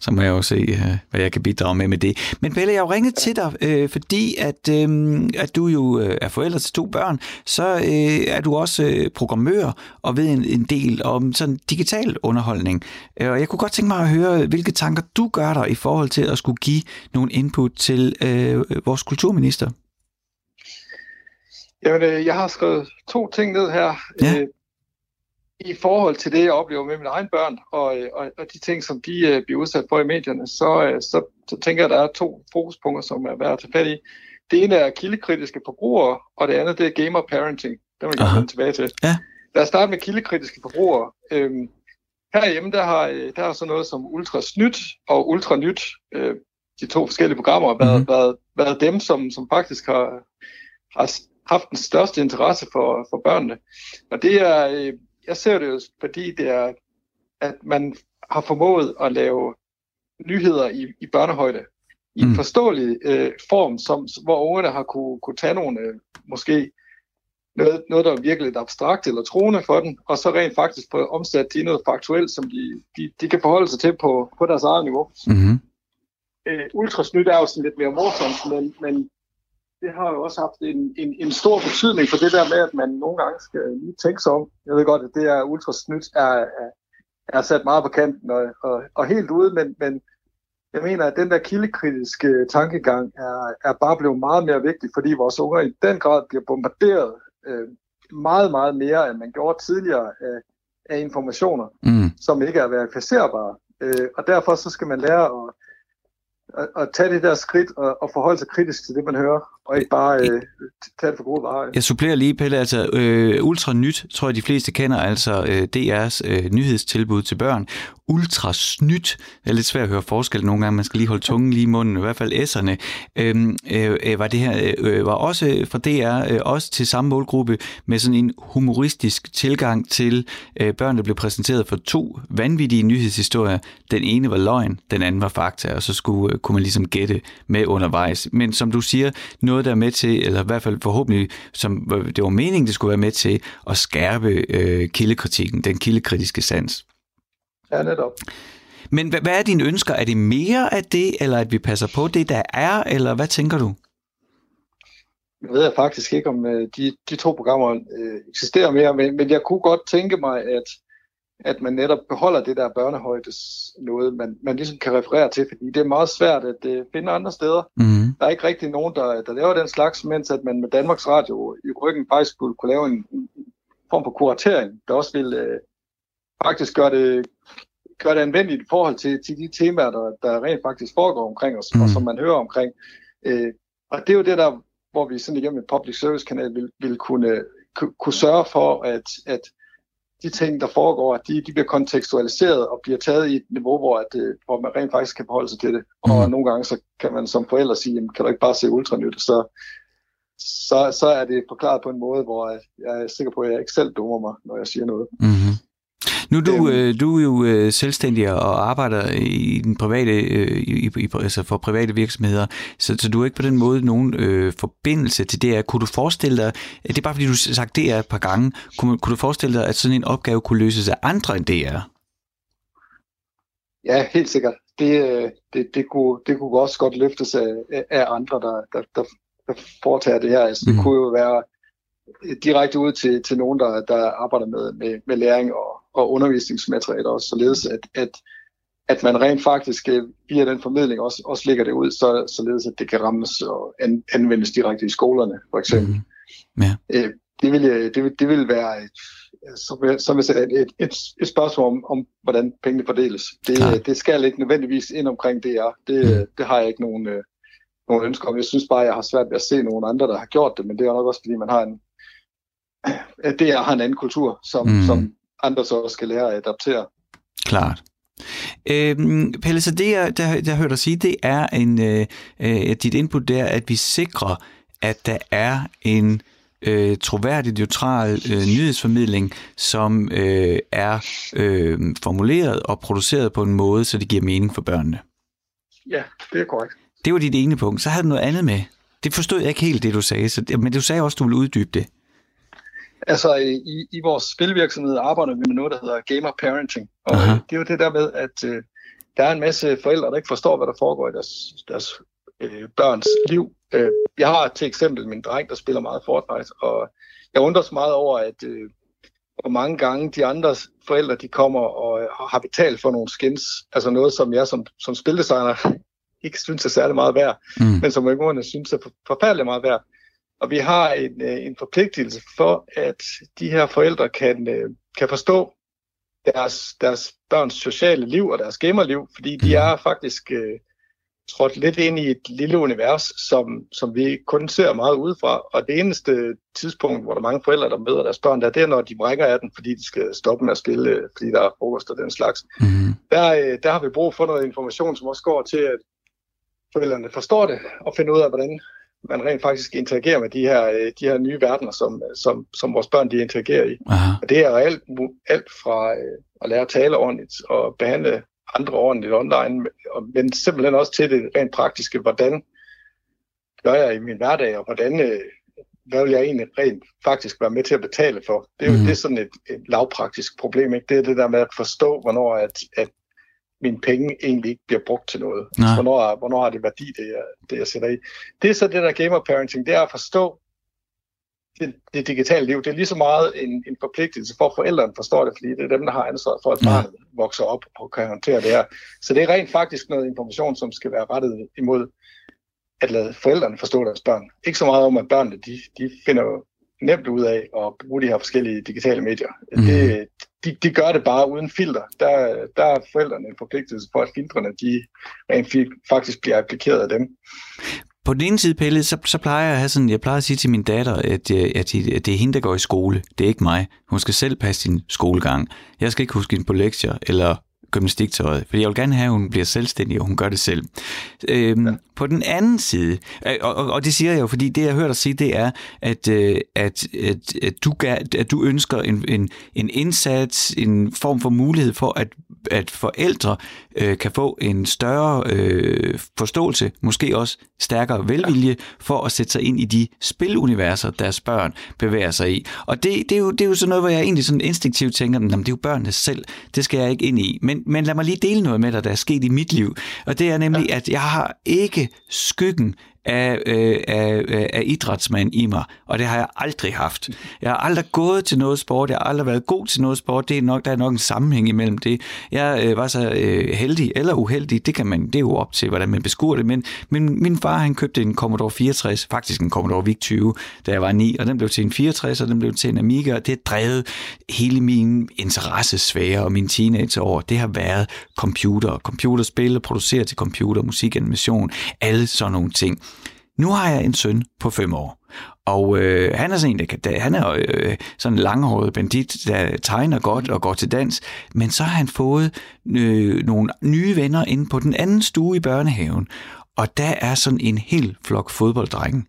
Så må jeg jo se, øh, hvad jeg kan bidrage med med det. Men Pelle, jeg har jo ringet til dig, øh, fordi at, øh, at du jo øh, er forælder til to børn. Så er du også programmør og ved en, en del om sådan digital underholdning. Og jeg kunne godt tænke mig at høre, hvilke tanker du gør dig i forhold til at skulle give nogle input til øh, vores kulturminister. Jamen, jeg har skrevet to ting ned her. Ja. Øh, i forhold til det, jeg oplever med mine egne børn, og, øh, og, og de ting, som de uh, bliver udsat for i medierne, så, uh, så, så tænker jeg, at der er to fokuspunkter, som er værd at tage fat i. Det ene er kildekritiske forbrugere, og det andet det er gamer parenting. Det vil jeg gerne tilbage til. Ja. Lad os starte med kildekritiske forbrugere. Øhm, herhjemme, der har, der er så noget som Ultra Snyt og Ultra Nyt, øh, de to forskellige programmer, mm-hmm. været, været, været dem, som, som faktisk har, har haft den største interesse for, for børnene. Og det er, øh, jeg ser det jo, fordi det er, at man har formået at lave nyheder i, i børnehøjde i en mm. forståelig øh, form, som, hvor ungerne har kunne, kunne tage nogle, øh, måske noget, noget, der er virkelig lidt abstrakt eller troende for den, og så rent faktisk på omsat til noget faktuelt, som de, de, de kan forholde sig til på, på deres eget niveau. Mm-hmm. Øh, ultrasnyt er jo sådan lidt mere morsomt, men, men det har jo også haft en, en, en stor betydning for det der med, at man nogle gange skal lige tænke sig om. Jeg ved godt, at det er ultrasnyt er, er, er sat meget på kanten og, og, og helt ude, men, men jeg mener, at den der kildekritiske tankegang er, er bare blevet meget mere vigtig, fordi vores unger i den grad bliver bombarderet øh, meget, meget mere, end man gjorde tidligere af, af informationer, mm. som ikke er verificerbare. Øh, og derfor så skal man lære at at, at tage det der skridt og, og forholde sig kritisk til det, man hører, og ikke bare øh, tage det for gode varer. Jeg supplerer lige, Pelle, altså øh, Ultra Nyt, tror jeg de fleste kender, altså øh, DR's øh, nyhedstilbud til børn. Ultra snydt. det er lidt svært at høre forskel nogle gange, man skal lige holde tungen lige i munden, i hvert fald S'erne, øhm, øh, øh, var det her, øh, øh var også øh, fra DR, øh, også til samme målgruppe, med sådan en humoristisk tilgang til øh, børn, der blev præsenteret for to vanvittige nyhedshistorier. Den ene var løgn, den anden var fakta, og så skulle, øh, kunne man ligesom gætte med undervejs. Men som du siger, noget der er med til, eller i hvert fald forhåbentlig, som det var meningen, det skulle være med til at skærpe øh, kildekritikken, den kildekritiske sans. Ja, netop. Men hvad, hvad er dine ønsker? Er det mere af det, eller at vi passer på det, der er, eller hvad tænker du? Jeg ved jeg faktisk ikke, om øh, de, de to programmer øh, eksisterer mere, men, men jeg kunne godt tænke mig, at, at man netop beholder det der børnehøjdes noget, man, man ligesom kan referere til, fordi det er meget svært at uh, finde andre steder. Mm. Der er ikke rigtig nogen, der, der laver den slags, mens at man med Danmarks Radio i ryggen faktisk skulle kunne lave en, en form for kuratering, der også vil uh, faktisk gøre det, gøre det anvendeligt i forhold til, til de temaer, der, der rent faktisk foregår omkring os, mm. og som man hører omkring. Uh, og det er jo det der, hvor vi sådan igennem et public service kanal vil, vil kunne, kunne sørge for, at, at de ting, der foregår, de, de bliver kontekstualiseret og bliver taget i et niveau, hvor, at, øh, hvor man rent faktisk kan forholde sig til det. Mm. Og nogle gange så kan man som forælder sige, jamen, kan du ikke bare se ultranyt, så, så, så er det forklaret på en måde, hvor jeg er sikker på, at jeg ikke selv dummer mig, når jeg siger noget. Mm-hmm. Nu er du, øh, du er jo øh, selvstændig og arbejder i den private, øh, i, i, altså for private virksomheder, så, så du har ikke på den måde nogen øh, forbindelse til det. Kunne du forestille dig, det er bare fordi du har sagt det et par gange, kunne, kunne du forestille dig, at sådan en opgave kunne løses af andre end DR? Ja, helt sikkert. Det, øh, det, det, kunne, det kunne også godt løftes af, af andre, der, der, der, der foretager det her. Altså, det mm. kunne jo være direkte ud til, til nogen, der, der arbejder med, med, med læring og, og undervisningsmaterialer også, således at, at, at man rent faktisk øh, via den formidling også, også lægger det ud, så, således at det kan rammes og an, anvendes direkte i skolerne, for eksempel. Mm. Ja. Øh, det, vil, det, vil, det vil være et, som, som jeg sagde, et, et, et spørgsmål om, om, hvordan pengene fordeles. Det, det skal ikke nødvendigvis ind omkring DR. Det, mm. det har jeg ikke nogen, øh, nogen ønsker om. Jeg synes bare, jeg har svært ved at se nogen andre, der har gjort det, men det er nok også, fordi man har en, at DR har en anden kultur, som, mm. som andre så skal lære at adaptere. Klart. Øhm, Pelle, så det, jeg, der, der hørte dig sige, det er en, øh, øh, dit input der, at vi sikrer, at der er en øh, troværdig, neutral øh, nyhedsformidling, som øh, er øh, formuleret og produceret på en måde, så det giver mening for børnene. Ja, det er korrekt. Det var dit ene punkt. Så havde du noget andet med. Det forstod jeg ikke helt, det du sagde, så, men du sagde også, du ville uddybe det. Altså, i, i vores spilvirksomhed arbejder vi med noget, der hedder gamer parenting. Og Aha. det er jo det der med, at øh, der er en masse forældre, der ikke forstår, hvad der foregår i deres, deres øh, børns liv. Øh, jeg har til eksempel min dreng, der spiller meget Fortnite, og jeg undrer meget over, at øh, hvor mange gange de andre forældre, de kommer og øh, har betalt for nogle skins, altså noget, som jeg som, som spildesigner (laughs) ikke synes er særlig meget værd, mm. men som ungerne synes er forfærdeligt meget værd. Og vi har en, øh, en forpligtelse for, at de her forældre kan, øh, kan forstå deres, deres børns sociale liv og deres gamerliv, fordi de mm. er faktisk øh, trådt lidt ind i et lille univers, som, som vi kun ser meget udefra. Og det eneste tidspunkt, hvor der er mange forældre, der møder deres børn, der, det er, når de brækker af den, fordi de skal stoppe med at spille, fordi der er frokost og den slags. Mm. Der, der har vi brug for noget information, som også går til, at forældrene forstår det og finder ud af, hvordan man rent faktisk interagerer med de her, øh, de her nye verdener, som, som, som vores børn de interagerer i. Aha. Og det er alt, alt fra øh, at lære at tale ordentligt og behandle andre ordentligt online, men simpelthen også til det rent praktiske, hvordan gør jeg i min hverdag, og hvordan, øh, hvad vil jeg egentlig rent faktisk være med til at betale for? Det er jo mm. det er sådan et, et lavpraktisk problem, ikke? Det er det der med at forstå, hvornår at, at mine penge egentlig ikke bliver brugt til noget. Nej. Hvornår, hvornår har det værdi, det jeg, det jeg sætter i. Det er så det der gamer parenting, det er at forstå det, det digitale liv. Det er lige så meget en, en forpligtelse for, at forældrene forstår det, fordi det er dem, der har ansvaret for, at barnet ja. vokser op og kan håndtere det her. Så det er rent faktisk noget information, som skal være rettet imod at lade forældrene forstå deres børn. Ikke så meget om, at børnene de, de finder nemt ud af at bruge de her forskellige digitale medier. Mm. Det, de, de gør det bare uden filter. Der, der er forældrene en forpligtelse for, at filtrene de rent faktisk bliver applikeret af dem. På den ene side, Pelle, så, så plejer jeg at have sådan, jeg plejer at sige til min datter, at, øh, at, at det er hende, der går i skole. Det er ikke mig. Hun skal selv passe sin skolegang. Jeg skal ikke huske hende på lektier, eller gymnastiktøjet, for jeg vil gerne have, at hun bliver selvstændig, og hun gør det selv. Øhm, ja. På den anden side, øh, og, og, og det siger jeg jo, fordi det, jeg hørt dig sige, det er, at, øh, at, at, at, du, at du ønsker en, en, en indsats, en form for mulighed for, at, at forældre øh, kan få en større øh, forståelse, måske også stærkere velvilje, for at sætte sig ind i de spiluniverser, deres børn bevæger sig i. Og det, det, er, jo, det er jo sådan noget, hvor jeg egentlig sådan instinktivt tænker, at det er jo børnene selv, det skal jeg ikke ind i. Men, men lad mig lige dele noget med dig, der er sket i mit liv. Og det er nemlig, at jeg har ikke skyggen af, øh, af, øh, af idrætsmand i mig, og det har jeg aldrig haft. Jeg har aldrig gået til noget sport, jeg har aldrig været god til noget sport, det er nok, der er nok en sammenhæng imellem det. Jeg øh, var så øh, heldig eller uheldig, det kan man, det er jo op til, hvordan man beskuer det, men men min far han købte en Commodore 64, faktisk en Commodore VIC 20, da jeg var 9, og den blev til en 64, og den blev til en Amiga, og det drevet hele min interessesfære og min teenageår. Det har været computer, computerspil, producere til computer, musikanimation, alle sådan nogle ting. Nu har jeg en søn på fem år, og øh, han er sådan en, der, han er øh, sådan en langhåret bandit, der tegner godt og går til dans, men så har han fået øh, nogle nye venner inde på den anden stue i børnehaven, og der er sådan en hel flok fodbolddrenge.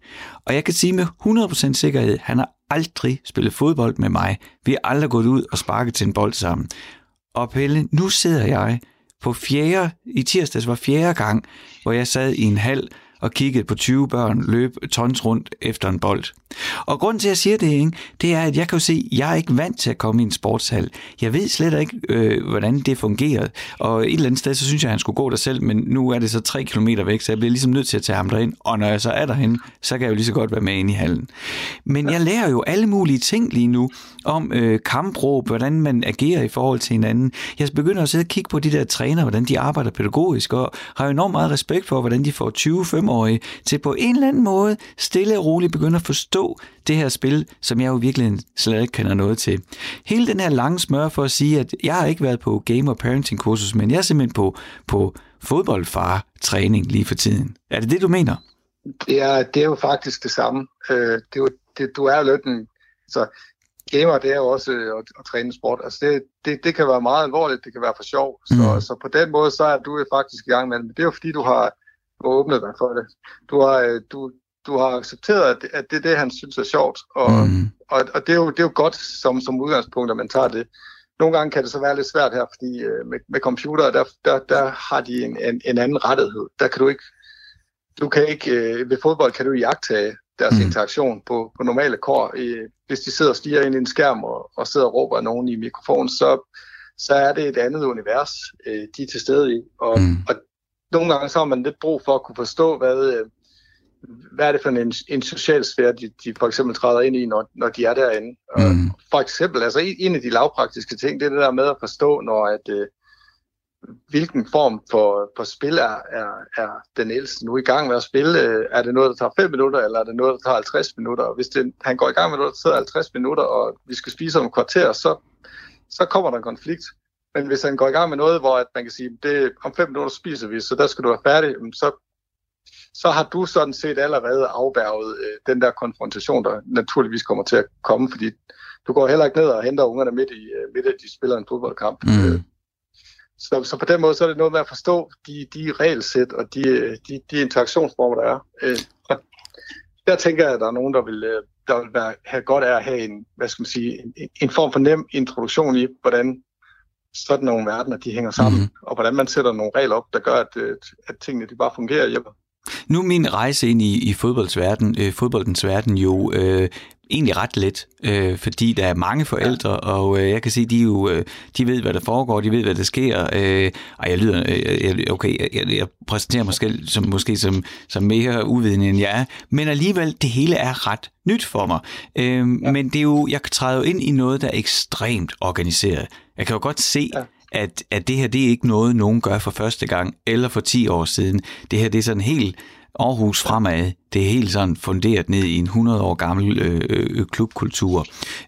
Og jeg kan sige med 100% sikkerhed, han har aldrig spillet fodbold med mig. Vi har aldrig gået ud og sparket til en bold sammen. Og Pelle, nu sidder jeg på fjerde, i tirsdags var fjerde gang, hvor jeg sad i en hal og kiggede på 20 børn løbe tons rundt efter en bold. Og grund til, at jeg siger det, ikke, det er, at jeg kan jo se, at jeg er ikke vant til at komme i en sportshal. Jeg ved slet ikke, øh, hvordan det fungerer. Og et eller andet sted, så synes jeg, at han skulle gå der selv, men nu er det så 3 km væk, så jeg bliver ligesom nødt til at tage ham derind. Og når jeg så er derhen, så kan jeg jo lige så godt være med ind i hallen. Men jeg lærer jo alle mulige ting lige nu om øh, kampråb, hvordan man agerer i forhold til hinanden. Jeg begynder at sidde og kigge på de der træner, hvordan de arbejder pædagogisk, og har jo enormt meget respekt for, hvordan de får 20-25-årige til på en eller anden måde stille og roligt begynde at forstå det her spil, som jeg jo virkelig slet ikke kender noget til. Hele den her lange smør for at sige, at jeg har ikke været på game- og parenting-kursus, men jeg er simpelthen på, på fodboldfar-træning lige for tiden. Er det det, du mener? Det er, det er jo faktisk det samme. Øh, det er jo, det, du er jo lidt en... Så gamer, det er jo også øh, at, at træne sport. Altså det, det, det kan være meget alvorligt, det kan være for sjov. Så, mm. så på den måde, så er du faktisk i gang med det. Men det er jo fordi, du har åbnet dig for det. Du har, øh, du, du har accepteret, at det, at det er det, han synes er sjovt. Og, mm. og, og det, er jo, det er jo godt som, som udgangspunkt, at man tager det. Nogle gange kan det så være lidt svært her, fordi øh, med, med computer, der, der, der har de en, en, en anden rettighed. Der kan du ikke, du kan ikke, øh, ved fodbold kan du jagtage deres mm. interaktion på, på normale kår. Øh, hvis de sidder og stiger ind i en skærm og, og sidder og råber nogen i mikrofonen, så, så er det et andet univers, øh, de er til stede i. Og, mm. og nogle gange så har man lidt brug for at kunne forstå, hvad, øh, hvad er det for en, en social sfære, de, de for eksempel træder ind i, når, når de er derinde. Mm. Og for eksempel, altså en af de lavpraktiske ting, det er det der med at forstå, når at, øh, hvilken form for, for spil er, er, er den ældste nu i gang med at spille? Er det noget, der tager 5 minutter, eller er det noget, der tager 50 minutter? Og hvis det, han går i gang med noget, der tager 50 minutter, og vi skal spise om et kvarter, så, så kommer der en konflikt. Men hvis han går i gang med noget, hvor at man kan sige, det om 5 minutter spiser vi, så der skal du være færdig, så, så har du sådan set allerede afværget øh, den der konfrontation, der naturligvis kommer til at komme, fordi du går heller ikke ned og henter ungerne midt i, øh, midt i de spiller en fodboldkamp. Mm. Øh, så, så på den måde så er det noget med at forstå de, de regelsæt og de, de, de interaktionsformer, der er. Øh, der tænker jeg, at der er nogen, der vil, øh, der vil være, have godt af at have en, hvad skal man sige, en, en form for nem introduktion i, hvordan sådan nogle verdener de hænger sammen, mm. og hvordan man sætter nogle regler op, der gør, at, øh, at tingene de bare fungerer hjemme. Nu min rejse ind i, i fodboldens verden, øh, fodboldens verden jo øh, egentlig ret let, øh, fordi der er mange forældre, ja. og øh, jeg kan se, de jo, øh, de ved, hvad der foregår, de ved, hvad der sker, øh, og jeg lyder, øh, okay, jeg, jeg præsenterer mig selv som, måske som, som mere uvidende end jeg er, men alligevel, det hele er ret nyt for mig. Øh, ja. Men det er jo, jeg træder jo ind i noget, der er ekstremt organiseret. Jeg kan jo godt se, ja at, at det her det er ikke noget, nogen gør for første gang, eller for 10 år siden. Det her det er sådan helt Aarhus fremad, det er helt sådan funderet ned i en 100 år gammel øh, øh, klubkultur,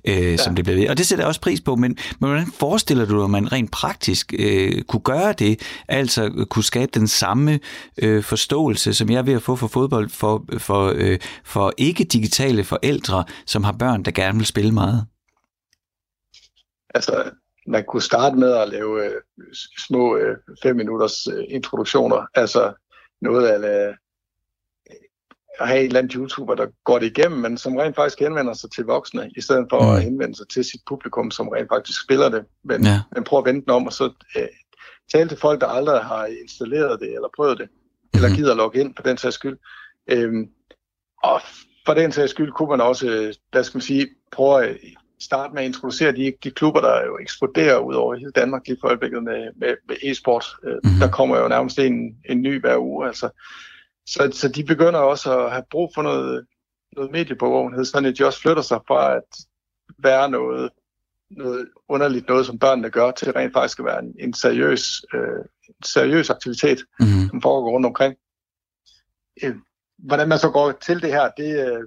øh, ja. som det bliver ved. Og det sætter jeg også pris på, men, men hvordan forestiller du dig, at man rent praktisk øh, kunne gøre det, altså kunne skabe den samme øh, forståelse, som jeg er ved at få for fodbold for, for, øh, for ikke-digitale forældre, som har børn, der gerne vil spille meget? Altså, man kunne starte med at lave øh, små øh, fem minutters øh, introduktioner, altså noget af at have en eller anden YouTuber, der går det igennem, men som rent faktisk henvender sig til voksne, i stedet for mm. at henvende sig til sit publikum, som rent faktisk spiller det. Men, ja. men prøv at vente den om, og så øh, tale til folk, der aldrig har installeret det, eller prøvet det, mm. eller gider at logge ind på den sags skyld. Øhm, og for den sags skyld kunne man også, øh, hvad skal man sige, prøve at starte med at introducere de, de klubber, der jo eksploderer ud over hele Danmark lige for øjeblikket med, med, med e-sport. Mm. Der kommer jo nærmest en, en ny hver uge. Altså, så, så de begynder også at have brug for noget, noget mediebevågenhed, sådan at de også flytter sig fra at være noget, noget underligt noget, som børnene gør, til rent faktisk at være en, en seriøs, øh, en seriøs aktivitet, mm-hmm. som foregår rundt omkring. Øh, hvordan man så går til det her, det øh,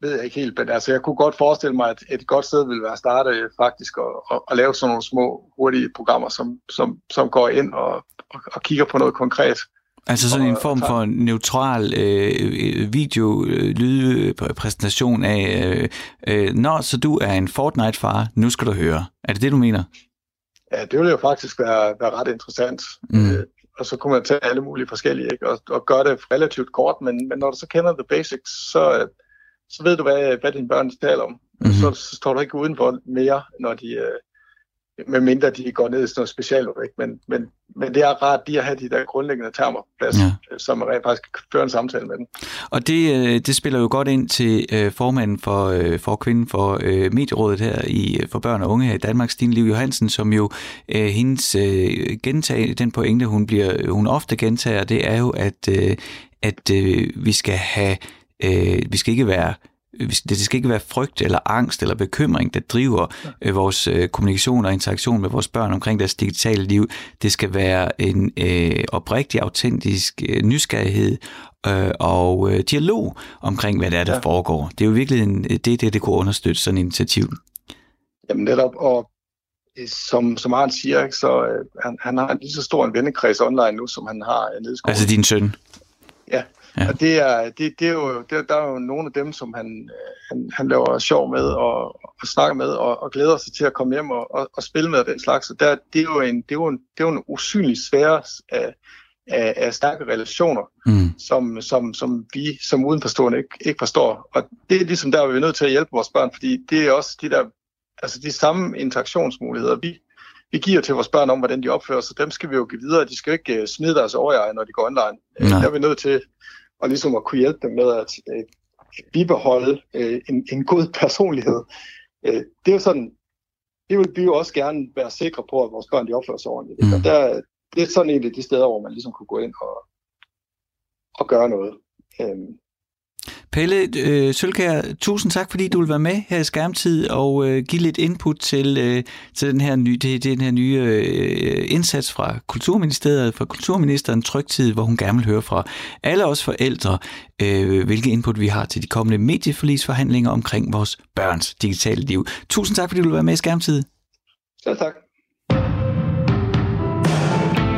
ved jeg ikke helt, men altså, jeg kunne godt forestille mig, at et godt sted ville være at starte øh, faktisk at, at, at lave sådan nogle små, hurtige programmer, som, som, som går ind og, og, og kigger på noget konkret. Altså sådan en form for neutral øh, video øh, lydpræsentation af, øh, øh, når så du er en Fortnite-far, nu skal du høre. Er det det, du mener? Ja, det ville jo faktisk være, være ret interessant. Mm. Øh, og så kunne man tage alle mulige forskellige, ikke? Og, og gøre det relativt kort, men, men når du så kender the basics, så, så ved du, hvad, hvad dine børn taler om. Mm-hmm. Så, så står du ikke udenfor mere, når de, med mindre de går ned i sådan noget specialudvægt. Men, men, men det er rart lige at have de der grundlæggende termer på plads, ja. Øh, så man rent faktisk kan føre en samtale med dem. Og det, øh, det spiller jo godt ind til øh, formanden for, for kvinden for Medierådet her i for børn og unge her i Danmark, Stine Liv Johansen, som jo hendes gentag, den pointe, hun, bliver, hun ofte gentager, det er jo, at, at vi skal have, vi skal ikke være det skal ikke være frygt eller angst eller bekymring, der driver øh, vores øh, kommunikation og interaktion med vores børn omkring deres digitale liv. Det skal være en øh, oprigtig, autentisk øh, nysgerrighed øh, og øh, dialog omkring, hvad det er, der ja. foregår. Det er jo virkelig en, det, det, det kunne understøtte sådan et initiativ. Jamen netop, og som, som Arne siger, ikke, så øh, han, han har lige så stor en vennekreds online nu, som han har nede i skolen. Altså din søn? Ja, Ja. Og det er, det, det er jo, det, der er jo nogle af dem, som han, han, han laver sjov med og, og snakker med og, og glæder sig til at komme hjem og, og, og spille med den slags. Så der, det, er jo en, det, er jo en, det er jo en usynlig sfære af, af, af stærke relationer, mm. som, som, som vi som udenforstående ikke, ikke forstår. Og det er ligesom der, vi er nødt til at hjælpe vores børn, fordi det er også de der, altså de samme interaktionsmuligheder, vi, vi giver til vores børn om, hvordan de opfører sig, dem skal vi jo give videre. De skal ikke smide deres overjeg, når de går online. Nej. Der er vi nødt til og ligesom at kunne hjælpe dem med at øh, bibeholde øh, en, en god personlighed. Øh, det er jo sådan, det vil vi jo også gerne være sikre på, at vores børn de opfører sig ordentligt. Mm. Og der, det er sådan en af de steder, hvor man ligesom kunne gå ind og, og gøre noget. Øh, Pelle øh, Sølkær, tusind tak, fordi du vil være med her i Skærmtid og øh, give lidt input til, øh, til den her nye, det, den her nye øh, indsats fra Kulturministeriet, fra Kulturministeren Trygtid, hvor hun gerne vil høre fra alle os forældre, øh, hvilke input vi har til de kommende medieforlisforhandlinger omkring vores børns digitale liv. Tusind tak, fordi du vil være med i Skærmtid. Selv tak.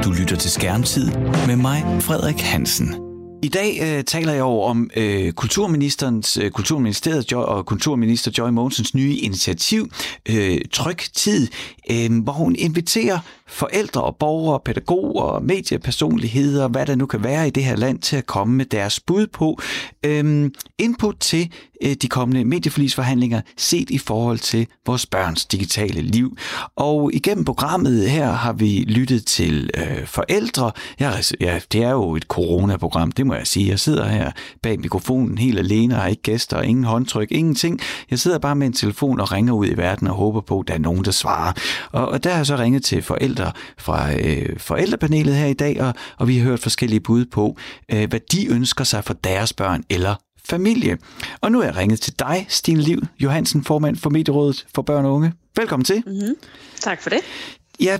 Du lytter til Skærmtid med mig, Frederik Hansen. I dag øh, taler jeg over om øh, kulturministerens, øh, kulturministeriet og kulturminister Joy Mogensens nye initiativ, øh, Tryg Tid, øh, hvor hun inviterer forældre og borgere, pædagoger, mediepersonligheder, hvad der nu kan være i det her land, til at komme med deres bud på øh, input til øh, de kommende medieforlisforhandlinger set i forhold til vores børns digitale liv. Og igennem programmet her har vi lyttet til øh, forældre. Ja, altså, ja, det er jo et coronaprogram, det må jeg sige. Jeg sidder her bag mikrofonen helt alene, har ikke gæster, ingen håndtryk, ingenting. Jeg sidder bare med en telefon og ringer ud i verden og håber på, at der er nogen, der svarer. Og, og der har jeg så ringet til forældre fra øh, forældrepanelet her i dag, og, og vi har hørt forskellige bud på, øh, hvad de ønsker sig for deres børn eller familie. Og nu er jeg ringet til dig, Stine Liv Johansen, formand for Medierådet for Børn og Unge. Velkommen til. Mm-hmm. Tak for det. Ja,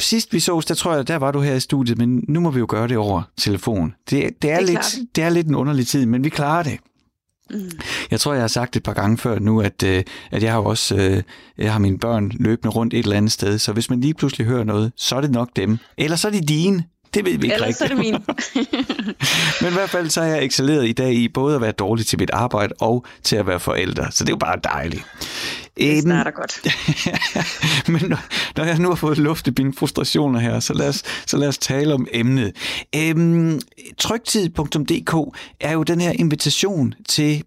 sidst vi sås, der tror jeg, der var du her i studiet, men nu må vi jo gøre det over telefon. Det, det, er, det, er lidt, det er lidt en underlig tid, men vi klarer det. Mm. Jeg tror, jeg har sagt et par gange før nu, at, øh, at jeg har også øh, jeg har mine børn løbende rundt et eller andet sted, så hvis man lige pludselig hører noget, så er det nok dem. Eller så er det dine. Det ved vi ikke Ellers rigtigt. er det min. (laughs) Men i hvert fald så har jeg excelleret i dag i både at være dårlig til mit arbejde og til at være forælder. Så det er jo bare dejligt. Det starter godt. (laughs) Men når, når jeg nu har fået luftet mine frustrationer her, så lad os, så lad os tale om emnet. Øhm, trygtid.dk er jo den her invitation til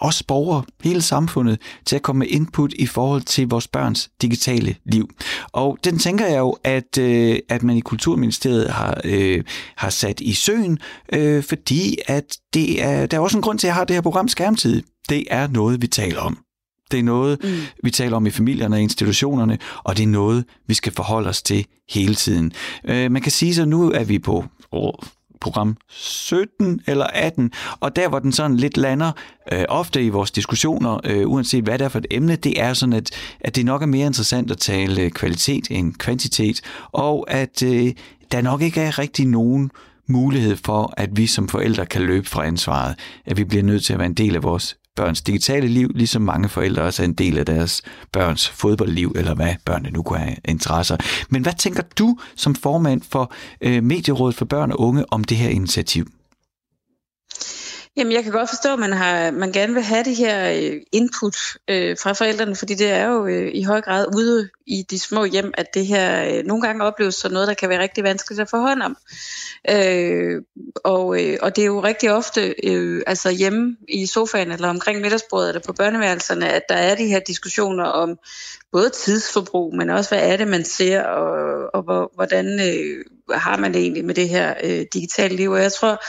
os borgere, hele samfundet, til at komme med input i forhold til vores børns digitale liv. Og den tænker jeg jo, at, øh, at man i Kulturministeriet har, øh, har sat i søen, øh, fordi at det er, der er også en grund til, at jeg har det her program Skærmtid. Det er noget, vi taler om. Det er noget, mm. vi taler om i familierne og institutionerne, og det er noget, vi skal forholde os til hele tiden. Øh, man kan sige så, nu er vi på program 17 eller 18, og der hvor den sådan lidt lander, øh, ofte i vores diskussioner, øh, uanset hvad det er for et emne, det er sådan, at, at det nok er mere interessant at tale kvalitet end kvantitet, og at øh, der nok ikke er rigtig nogen mulighed for, at vi som forældre kan løbe fra ansvaret, at vi bliver nødt til at være en del af vores børns digitale liv, ligesom mange forældre også er en del af deres børns fodboldliv, eller hvad børnene nu kunne have interesser. Men hvad tænker du som formand for øh, Medierådet for Børn og Unge om det her initiativ? Jamen, jeg kan godt forstå, at man, har, man gerne vil have det her øh, input øh, fra forældrene, fordi det er jo øh, i høj grad ude i de små hjem, at det her øh, nogle gange opleves som noget, der kan være rigtig vanskeligt at få hånd om. Øh, og, øh, og det er jo rigtig ofte øh, altså hjemme i sofaen eller omkring middagsbordet eller på børneværelserne, at der er de her diskussioner om både tidsforbrug, men også hvad er det, man ser, og, og hvordan øh, har man det egentlig med det her øh, digitale liv. Og jeg tror,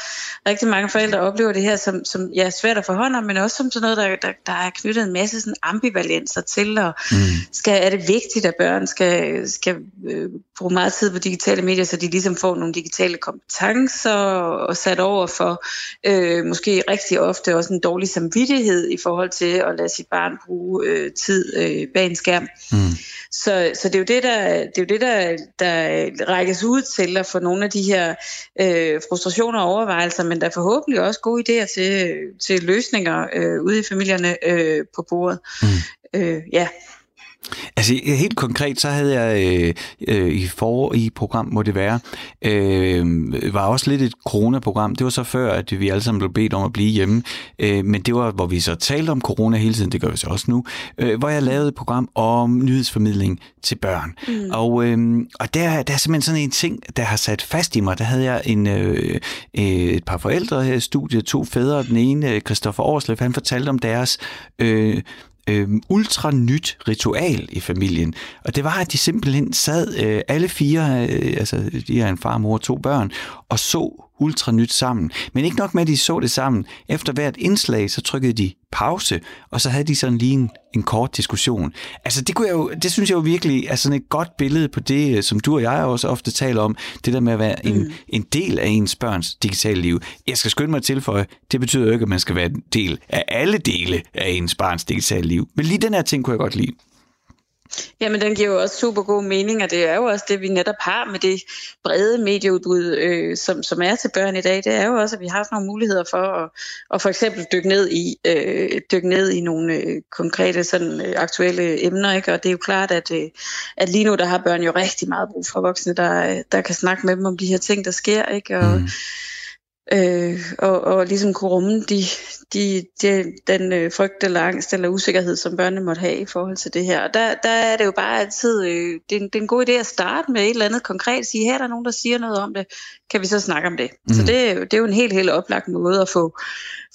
rigtig mange forældre oplever det her som, som ja, svært at forhånd men også som sådan noget, der, der, der er knyttet en masse sådan ambivalenser til, og mm. skal, er det vigtigt, at børn skal, skal øh, bruge meget tid på digitale medier, så de ligesom får nogle digitale kompetencer, og sat over for øh, måske rigtig ofte også en dårlig samvittighed i forhold til at lade sit barn bruge øh, tid øh, bag en skærm. Mm. Så, så det er jo det, der, det er jo det der, der rækkes ud til at få nogle af de her øh, frustrationer og overvejelser, men der er forhåbentlig også gode idéer til, til løsninger øh, ude i familierne øh, på bordet. Mm. Øh, ja. Altså helt konkret, så havde jeg øh, øh, i for i program, må det være, øh, var også lidt et coronaprogram. Det var så før, at vi alle sammen blev bedt om at blive hjemme. Øh, men det var, hvor vi så talte om corona hele tiden, det gør vi så også nu, øh, hvor jeg lavede et program om nyhedsformidling til børn. Mm. Og, øh, og der, der er simpelthen sådan en ting, der har sat fast i mig. Der havde jeg en, øh, et par forældre her i studiet, to fædre. Den ene, Christoffer Årslev, han fortalte om deres øh, øh, ultra nyt ritual i familien. Og det var, at de simpelthen sad øh, alle fire, øh, altså de har en far, mor og to børn, og så ultra nyt sammen. Men ikke nok med, at de så det sammen. Efter hvert indslag, så trykkede de pause, og så havde de sådan lige en, en kort diskussion. Altså det, kunne jeg jo, det synes jeg jo virkelig er sådan et godt billede på det, som du og jeg også ofte taler om, det der med at være en, mm. en del af ens børns digitale liv. Jeg skal skynde mig til for, det betyder jo ikke, at man skal være en del af alle dele af ens barns digitale liv. Men lige den her ting kunne jeg godt lide. Jamen, den giver jo også super god mening, og det er jo også det, vi netop har med det brede medieudbud, øh, som, som er til børn i dag. Det er jo også, at vi har sådan nogle muligheder for at, at for eksempel dykke ned i, øh, dykke ned i nogle øh, konkrete sådan, øh, aktuelle emner. Ikke? Og det er jo klart, at, øh, at lige nu der har børn jo rigtig meget brug for voksne, der, der kan snakke med dem om de her ting, der sker. Ikke? Og, mm øh, og, og ligesom kunne rumme de, de, de, den øh, frygt eller angst eller usikkerhed, som børnene måtte have i forhold til det her. Og der, der er det jo bare altid, øh, det, er, det er en god idé at starte med et eller andet konkret, sige, her er der nogen, der siger noget om det, kan vi så snakke om det. Mm. Så det, det er jo en helt, helt oplagt måde at få,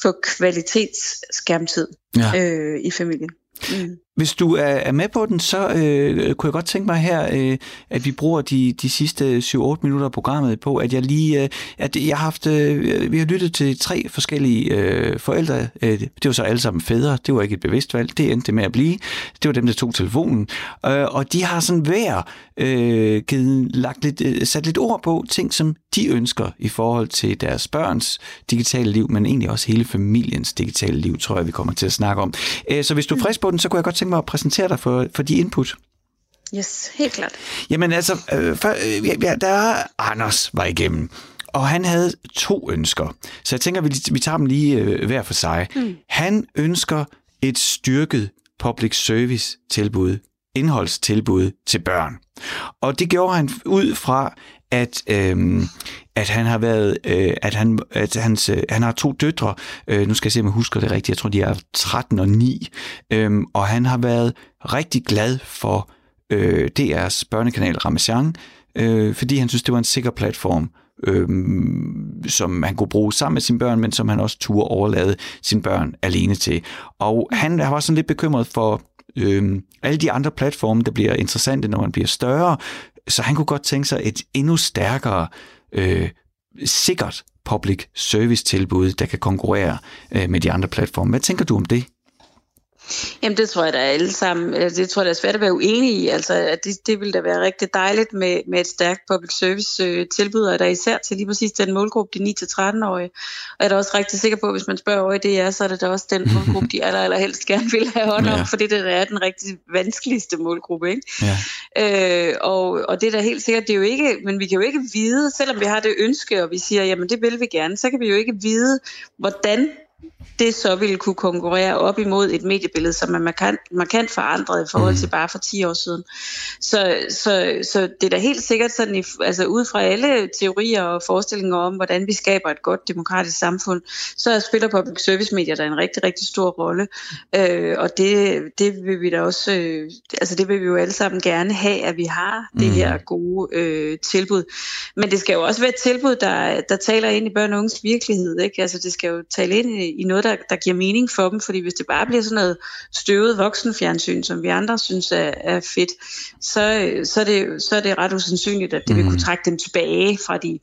få kvalitetsskærmtid ja. øh, i familien. Mm. Hvis du er, er med på den, så øh, kunne jeg godt tænke mig her, øh, at vi bruger de, de sidste 7-8 minutter af programmet på, at jeg lige, øh, at jeg har haft, øh, vi har lyttet til tre forskellige øh, forældre. Øh, det var så alle sammen fædre. Det var ikke et bevidst valg. Det endte med at blive. Det var dem, der tog telefonen. Øh, og de har sådan hver øh, givet, lagt lidt, øh, sat lidt ord på ting, som de ønsker i forhold til deres børns digitale liv, men egentlig også hele familiens digitale liv, tror jeg, vi kommer til at snakke om. Øh, så hvis du er frisk på den, så kunne jeg godt tænke mig at præsentere dig for, for de input. Yes, helt klart. Jamen altså, øh, for, øh, ja, der Anders var igennem, og han havde to ønsker. Så jeg tænker, vi, vi tager dem lige øh, hver for sig. Mm. Han ønsker et styrket public service tilbud, indholdstilbud til børn. Og det gjorde han ud fra, at, øh, at han har været, øh, at han, at hans, øh, han har to døtre, øh, nu skal jeg se, om jeg husker det rigtigt, jeg tror, de er 13 og 9, øh, og han har været rigtig glad for øh, DR's børnekanal Ramazan, øh, fordi han synes, det var en sikker platform, øh, som han kunne bruge sammen med sine børn, men som han også turde overlade sine børn alene til. Og han var sådan lidt bekymret for øh, alle de andre platforme, der bliver interessante, når man bliver større, så han kunne godt tænke sig et endnu stærkere, øh, sikkert public service tilbud, der kan konkurrere øh, med de andre platforme. Hvad tænker du om det? Jamen det tror jeg da alle sammen, altså, det tror jeg da er svært at være uenig i, altså at det, det ville da være rigtig dejligt med, med et stærkt public service øh, tilbud, og der især til lige præcis den målgruppe, de 9-13-årige. Og jeg er da også rigtig sikker på, at hvis man spørger over i det er, så er det da også den målgruppe, de aller, aller helst gerne vil have hånd om, ja. fordi det er den rigtig vanskeligste målgruppe. Ikke? Ja. Øh, og, og det er da helt sikkert, det er jo ikke, men vi kan jo ikke vide, selvom vi har det ønske, og vi siger, jamen det vil vi gerne, så kan vi jo ikke vide, hvordan det så ville kunne konkurrere op imod et mediebillede, som er markant, markant forandret i forhold til mm. bare for 10 år siden. Så, så, så det er da helt sikkert sådan, altså ud fra alle teorier og forestillinger om, hvordan vi skaber et godt demokratisk samfund, så spiller public service medier der en rigtig, rigtig stor rolle. Øh, og det, det vil vi da også, øh, altså det vil vi jo alle sammen gerne have, at vi har det mm. her gode øh, tilbud. Men det skal jo også være et tilbud, der, der taler ind i børn og unges virkelighed. Ikke? Altså det skal jo tale ind i, i noget, der, der giver mening for dem, fordi hvis det bare bliver sådan noget støvet voksenfjernsyn, som vi andre synes er, er fedt, så, så, er det, så er det ret usandsynligt, at det mm. vil kunne trække dem tilbage fra de,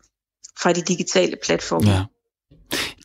fra de digitale platforme. Ja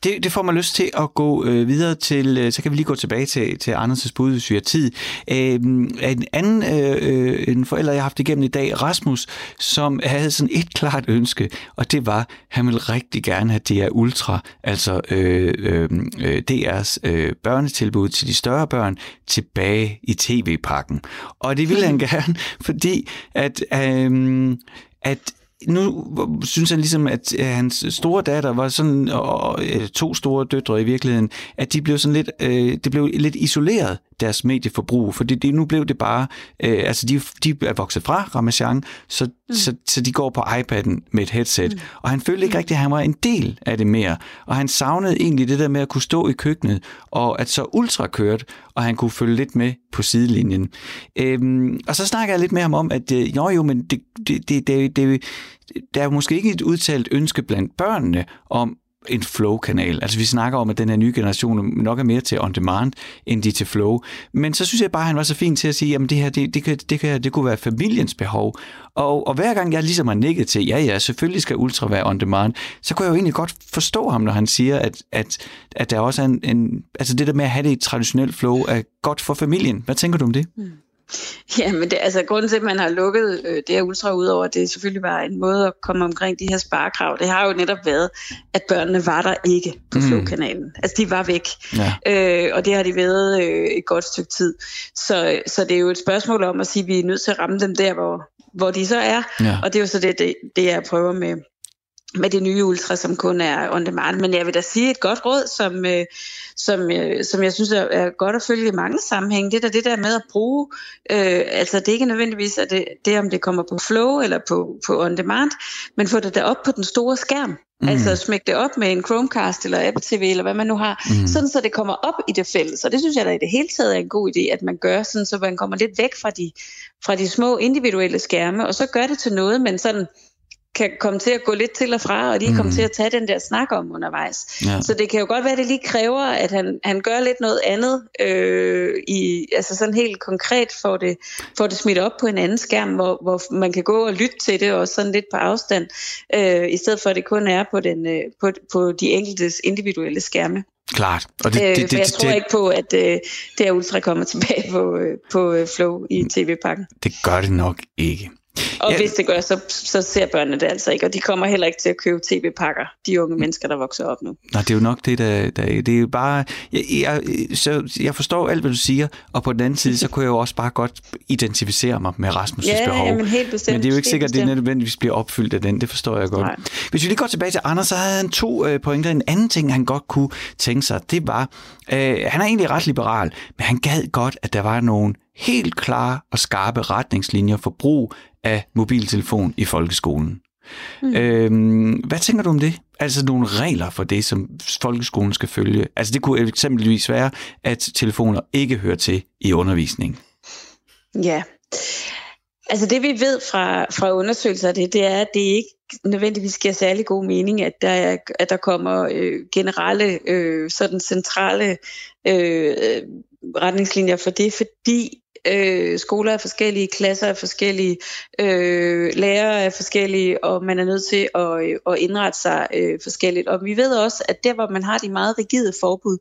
det, det får mig lyst til at gå øh, videre til, øh, så kan vi lige gå tilbage til, til Anders' bud, hvis vi har tid. Øh, en anden øh, en forælder, jeg har haft igennem i dag, Rasmus, som havde sådan et klart ønske, og det var, at han ville rigtig gerne have DR Ultra, altså øh, øh, øh DR's øh, børnetilbud til de større børn, tilbage i tv-pakken. Og det ville han (laughs) gerne, fordi at, øh, at nu synes han ligesom, at hans store datter var sådan, og to store døtre i virkeligheden, at de blev sådan lidt, øh, det blev lidt isoleret deres medieforbrug, fordi det, nu blev det bare, øh, altså de, de er vokset fra Ramachan, så, mm. så, så de går på iPad'en med et headset, mm. og han følte ikke rigtigt, at han var en del af det mere, og han savnede egentlig det der med at kunne stå i køkkenet, og at så ultra kørt, og han kunne følge lidt med på sidelinjen. Øhm, og så snakker jeg lidt med ham om, at øh, jo jo, men det, det, det, det, det, der er måske ikke et udtalt ønske blandt børnene om, en flow-kanal. Altså vi snakker om, at den her nye generation nok er mere til on-demand, end de til flow. Men så synes jeg bare, at han var så fint til at sige, at det her, det, det, kan, det, kan, det kunne være familiens behov. Og, og hver gang jeg ligesom har nikket til, ja ja, selvfølgelig skal Ultra være on-demand, så kunne jeg jo egentlig godt forstå ham, når han siger, at, at, at der også er en, en... Altså det der med at have det i traditionelt flow er godt for familien. Hvad tænker du om det? Mm. (laughs) Ja, men det, altså, grunden til, at man har lukket øh, det her ultra ud over, det er selvfølgelig bare en måde at komme omkring de her sparekrav. Det har jo netop været, at børnene var der ikke på mm. Flow-kanalen. Altså, de var væk. Ja. Øh, og det har de været øh, et godt stykke tid. Så, så det er jo et spørgsmål om at sige, at vi er nødt til at ramme dem der, hvor, hvor de så er. Ja. Og det er jo så det, det, det jeg prøver med, med det nye Ultra, som kun er on demand. Men jeg vil da sige et godt råd, som, øh, som, øh, som jeg synes er, er godt at følge i mange sammenhænge. Det er det der med at bruge, øh, altså det er ikke nødvendigvis at det, det, om det kommer på flow eller på, på on demand, men få det der op på den store skærm. Mm. Altså smæk det op med en Chromecast eller Apple TV eller hvad man nu har, mm. sådan så det kommer op i det fælles. Og det synes jeg da i det hele taget er en god idé, at man gør sådan, så man kommer lidt væk fra de, fra de små individuelle skærme, og så gør det til noget, men sådan kan komme til at gå lidt til og fra, og lige mm. komme til at tage den der snak om undervejs. Ja. Så det kan jo godt være, at det lige kræver, at han, han gør lidt noget andet, øh, i, altså sådan helt konkret for det, for det smidt op på en anden skærm, hvor, hvor man kan gå og lytte til det, og sådan lidt på afstand, øh, i stedet for at det kun er på, den, øh, på, på de enkeltes individuelle skærme. Klart. Og det, det, det, det, jeg tror det, ikke på, at øh, det er Ultra kommer tilbage på, øh, på øh, Flow i tv-pakken. Det gør det nok ikke. Og ja. hvis det gør, så, så ser børnene det altså ikke, og de kommer heller ikke til at købe tv-pakker, de unge mennesker, der vokser op nu. Nej, det er jo nok det, der, der det er jo bare, jeg, jeg, så jeg forstår alt, hvad du siger, og på den anden side, så kunne jeg jo også bare godt identificere mig med Rasmus' ja, behov. Ja, men helt bestemt. Men det er jo ikke sikkert, at det nødvendigvis bliver opfyldt af den, det forstår jeg godt. Nej. Hvis vi lige går tilbage til Anders, så havde han to øh, pointer. En anden ting, han godt kunne tænke sig, det var, øh, han er egentlig ret liberal, men han gad godt, at der var nogle helt klare og skarpe retningslinjer for brug af mobiltelefon i folkeskolen. Mm. Øhm, hvad tænker du om det? Altså nogle regler for det, som folkeskolen skal følge. Altså det kunne eksempelvis være, at telefoner ikke hører til i undervisning. Ja, altså det vi ved fra, fra undersøgelser af det, det er, at det ikke nødvendigvis giver særlig god mening, at der, er, at der kommer øh, generelle, øh, sådan centrale øh, retningslinjer for det, fordi øh, skoler er forskellige, klasser er forskellige, øh, lærere er forskellige, og man er nødt til at, øh, at indrette sig øh, forskelligt. Og vi ved også, at der hvor man har de meget rigide forbud,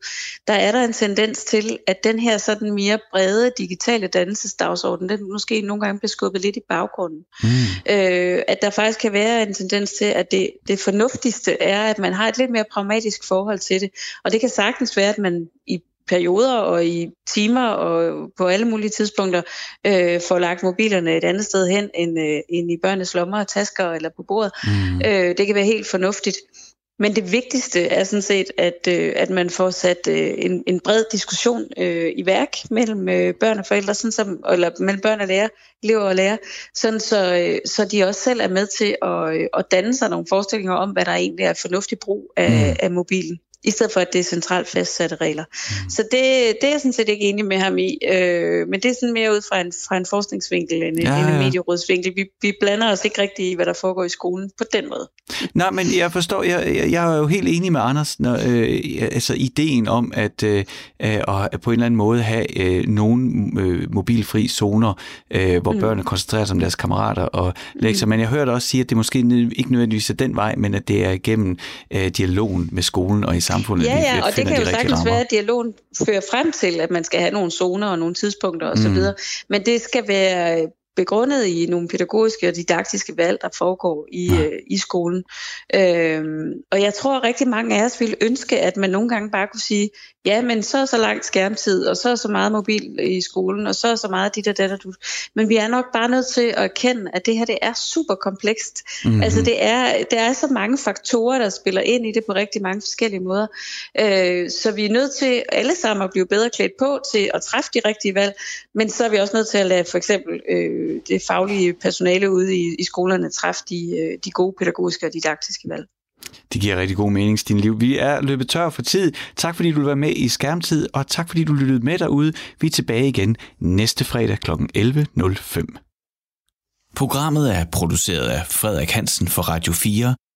der er der en tendens til, at den her sådan mere brede digitale dannelsesdagsorden, den måske nogle gange bliver skubbet lidt i baggrunden. Mm. Øh, at der faktisk kan være en tendens til, at det, det fornuftigste er, at man har et lidt mere pragmatisk forhold til det. Og det kan sagtens være, at man i perioder og i timer og på alle mulige tidspunkter øh, får lagt mobilerne et andet sted hen end, øh, end i børnenes lommer og tasker eller på bordet. Mm. Øh, det kan være helt fornuftigt. Men det vigtigste er sådan set, at, øh, at man får sat øh, en, en bred diskussion øh, i værk mellem øh, børn og forældre, sådan som, eller mellem børn og lærer, elever og lærer, sådan så, øh, så de også selv er med til at, øh, at danne sig nogle forestillinger om, hvad der egentlig er fornuftig brug af, mm. af mobilen i stedet for at det er centralt fastsatte regler. Mm. Så det, det er jeg sådan set ikke enig med ham i, øh, men det er sådan mere ud fra en, fra en forskningsvinkel end, ja, ja. end en medierådsvinkel. Vi, vi blander os ikke rigtig i, hvad der foregår i skolen på den måde. Nej, men jeg forstår, jeg, jeg, jeg er jo helt enig med Anders, når, øh, altså ideen om at, øh, at på en eller anden måde have øh, nogle øh, mobilfri zoner, øh, hvor mm. børnene koncentrerer sig om deres kammerater og lektier, mm. men jeg hørte også sige, at det måske ikke nødvendigvis er den vej, men at det er gennem øh, dialogen med skolen og i samfundet. Ja, ja, og det kan jo sagtens være, at dialogen fører frem til, at man skal have nogle zoner og nogle tidspunkter osv., mm. men det skal være begrundet i nogle pædagogiske og didaktiske valg, der foregår i, ja. øh, i skolen. Øhm, og jeg tror, at rigtig mange af os ville ønske, at man nogle gange bare kunne sige, ja, men så er så langt skærmtid, og så er så meget mobil i skolen, og så er så meget dit og det, du. Men vi er nok bare nødt til at erkende, at det her det er super komplekst. Mm-hmm. Altså det er, det er så mange faktorer, der spiller ind i det på rigtig mange forskellige måder. Øh, så vi er nødt til alle sammen at blive bedre klædt på til at træffe de rigtige valg, men så er vi også nødt til at lade for eksempel øh, det faglige personale ude i, i skolerne træffe de, øh, de gode pædagogiske og didaktiske valg. Det giver rigtig god mening, Stine Liv. Vi er løbet tør for tid. Tak fordi du var med i Skærmtid, og tak fordi du lyttede med derude. Vi er tilbage igen næste fredag kl. 11.05. Programmet er produceret af Frederik Hansen for Radio 4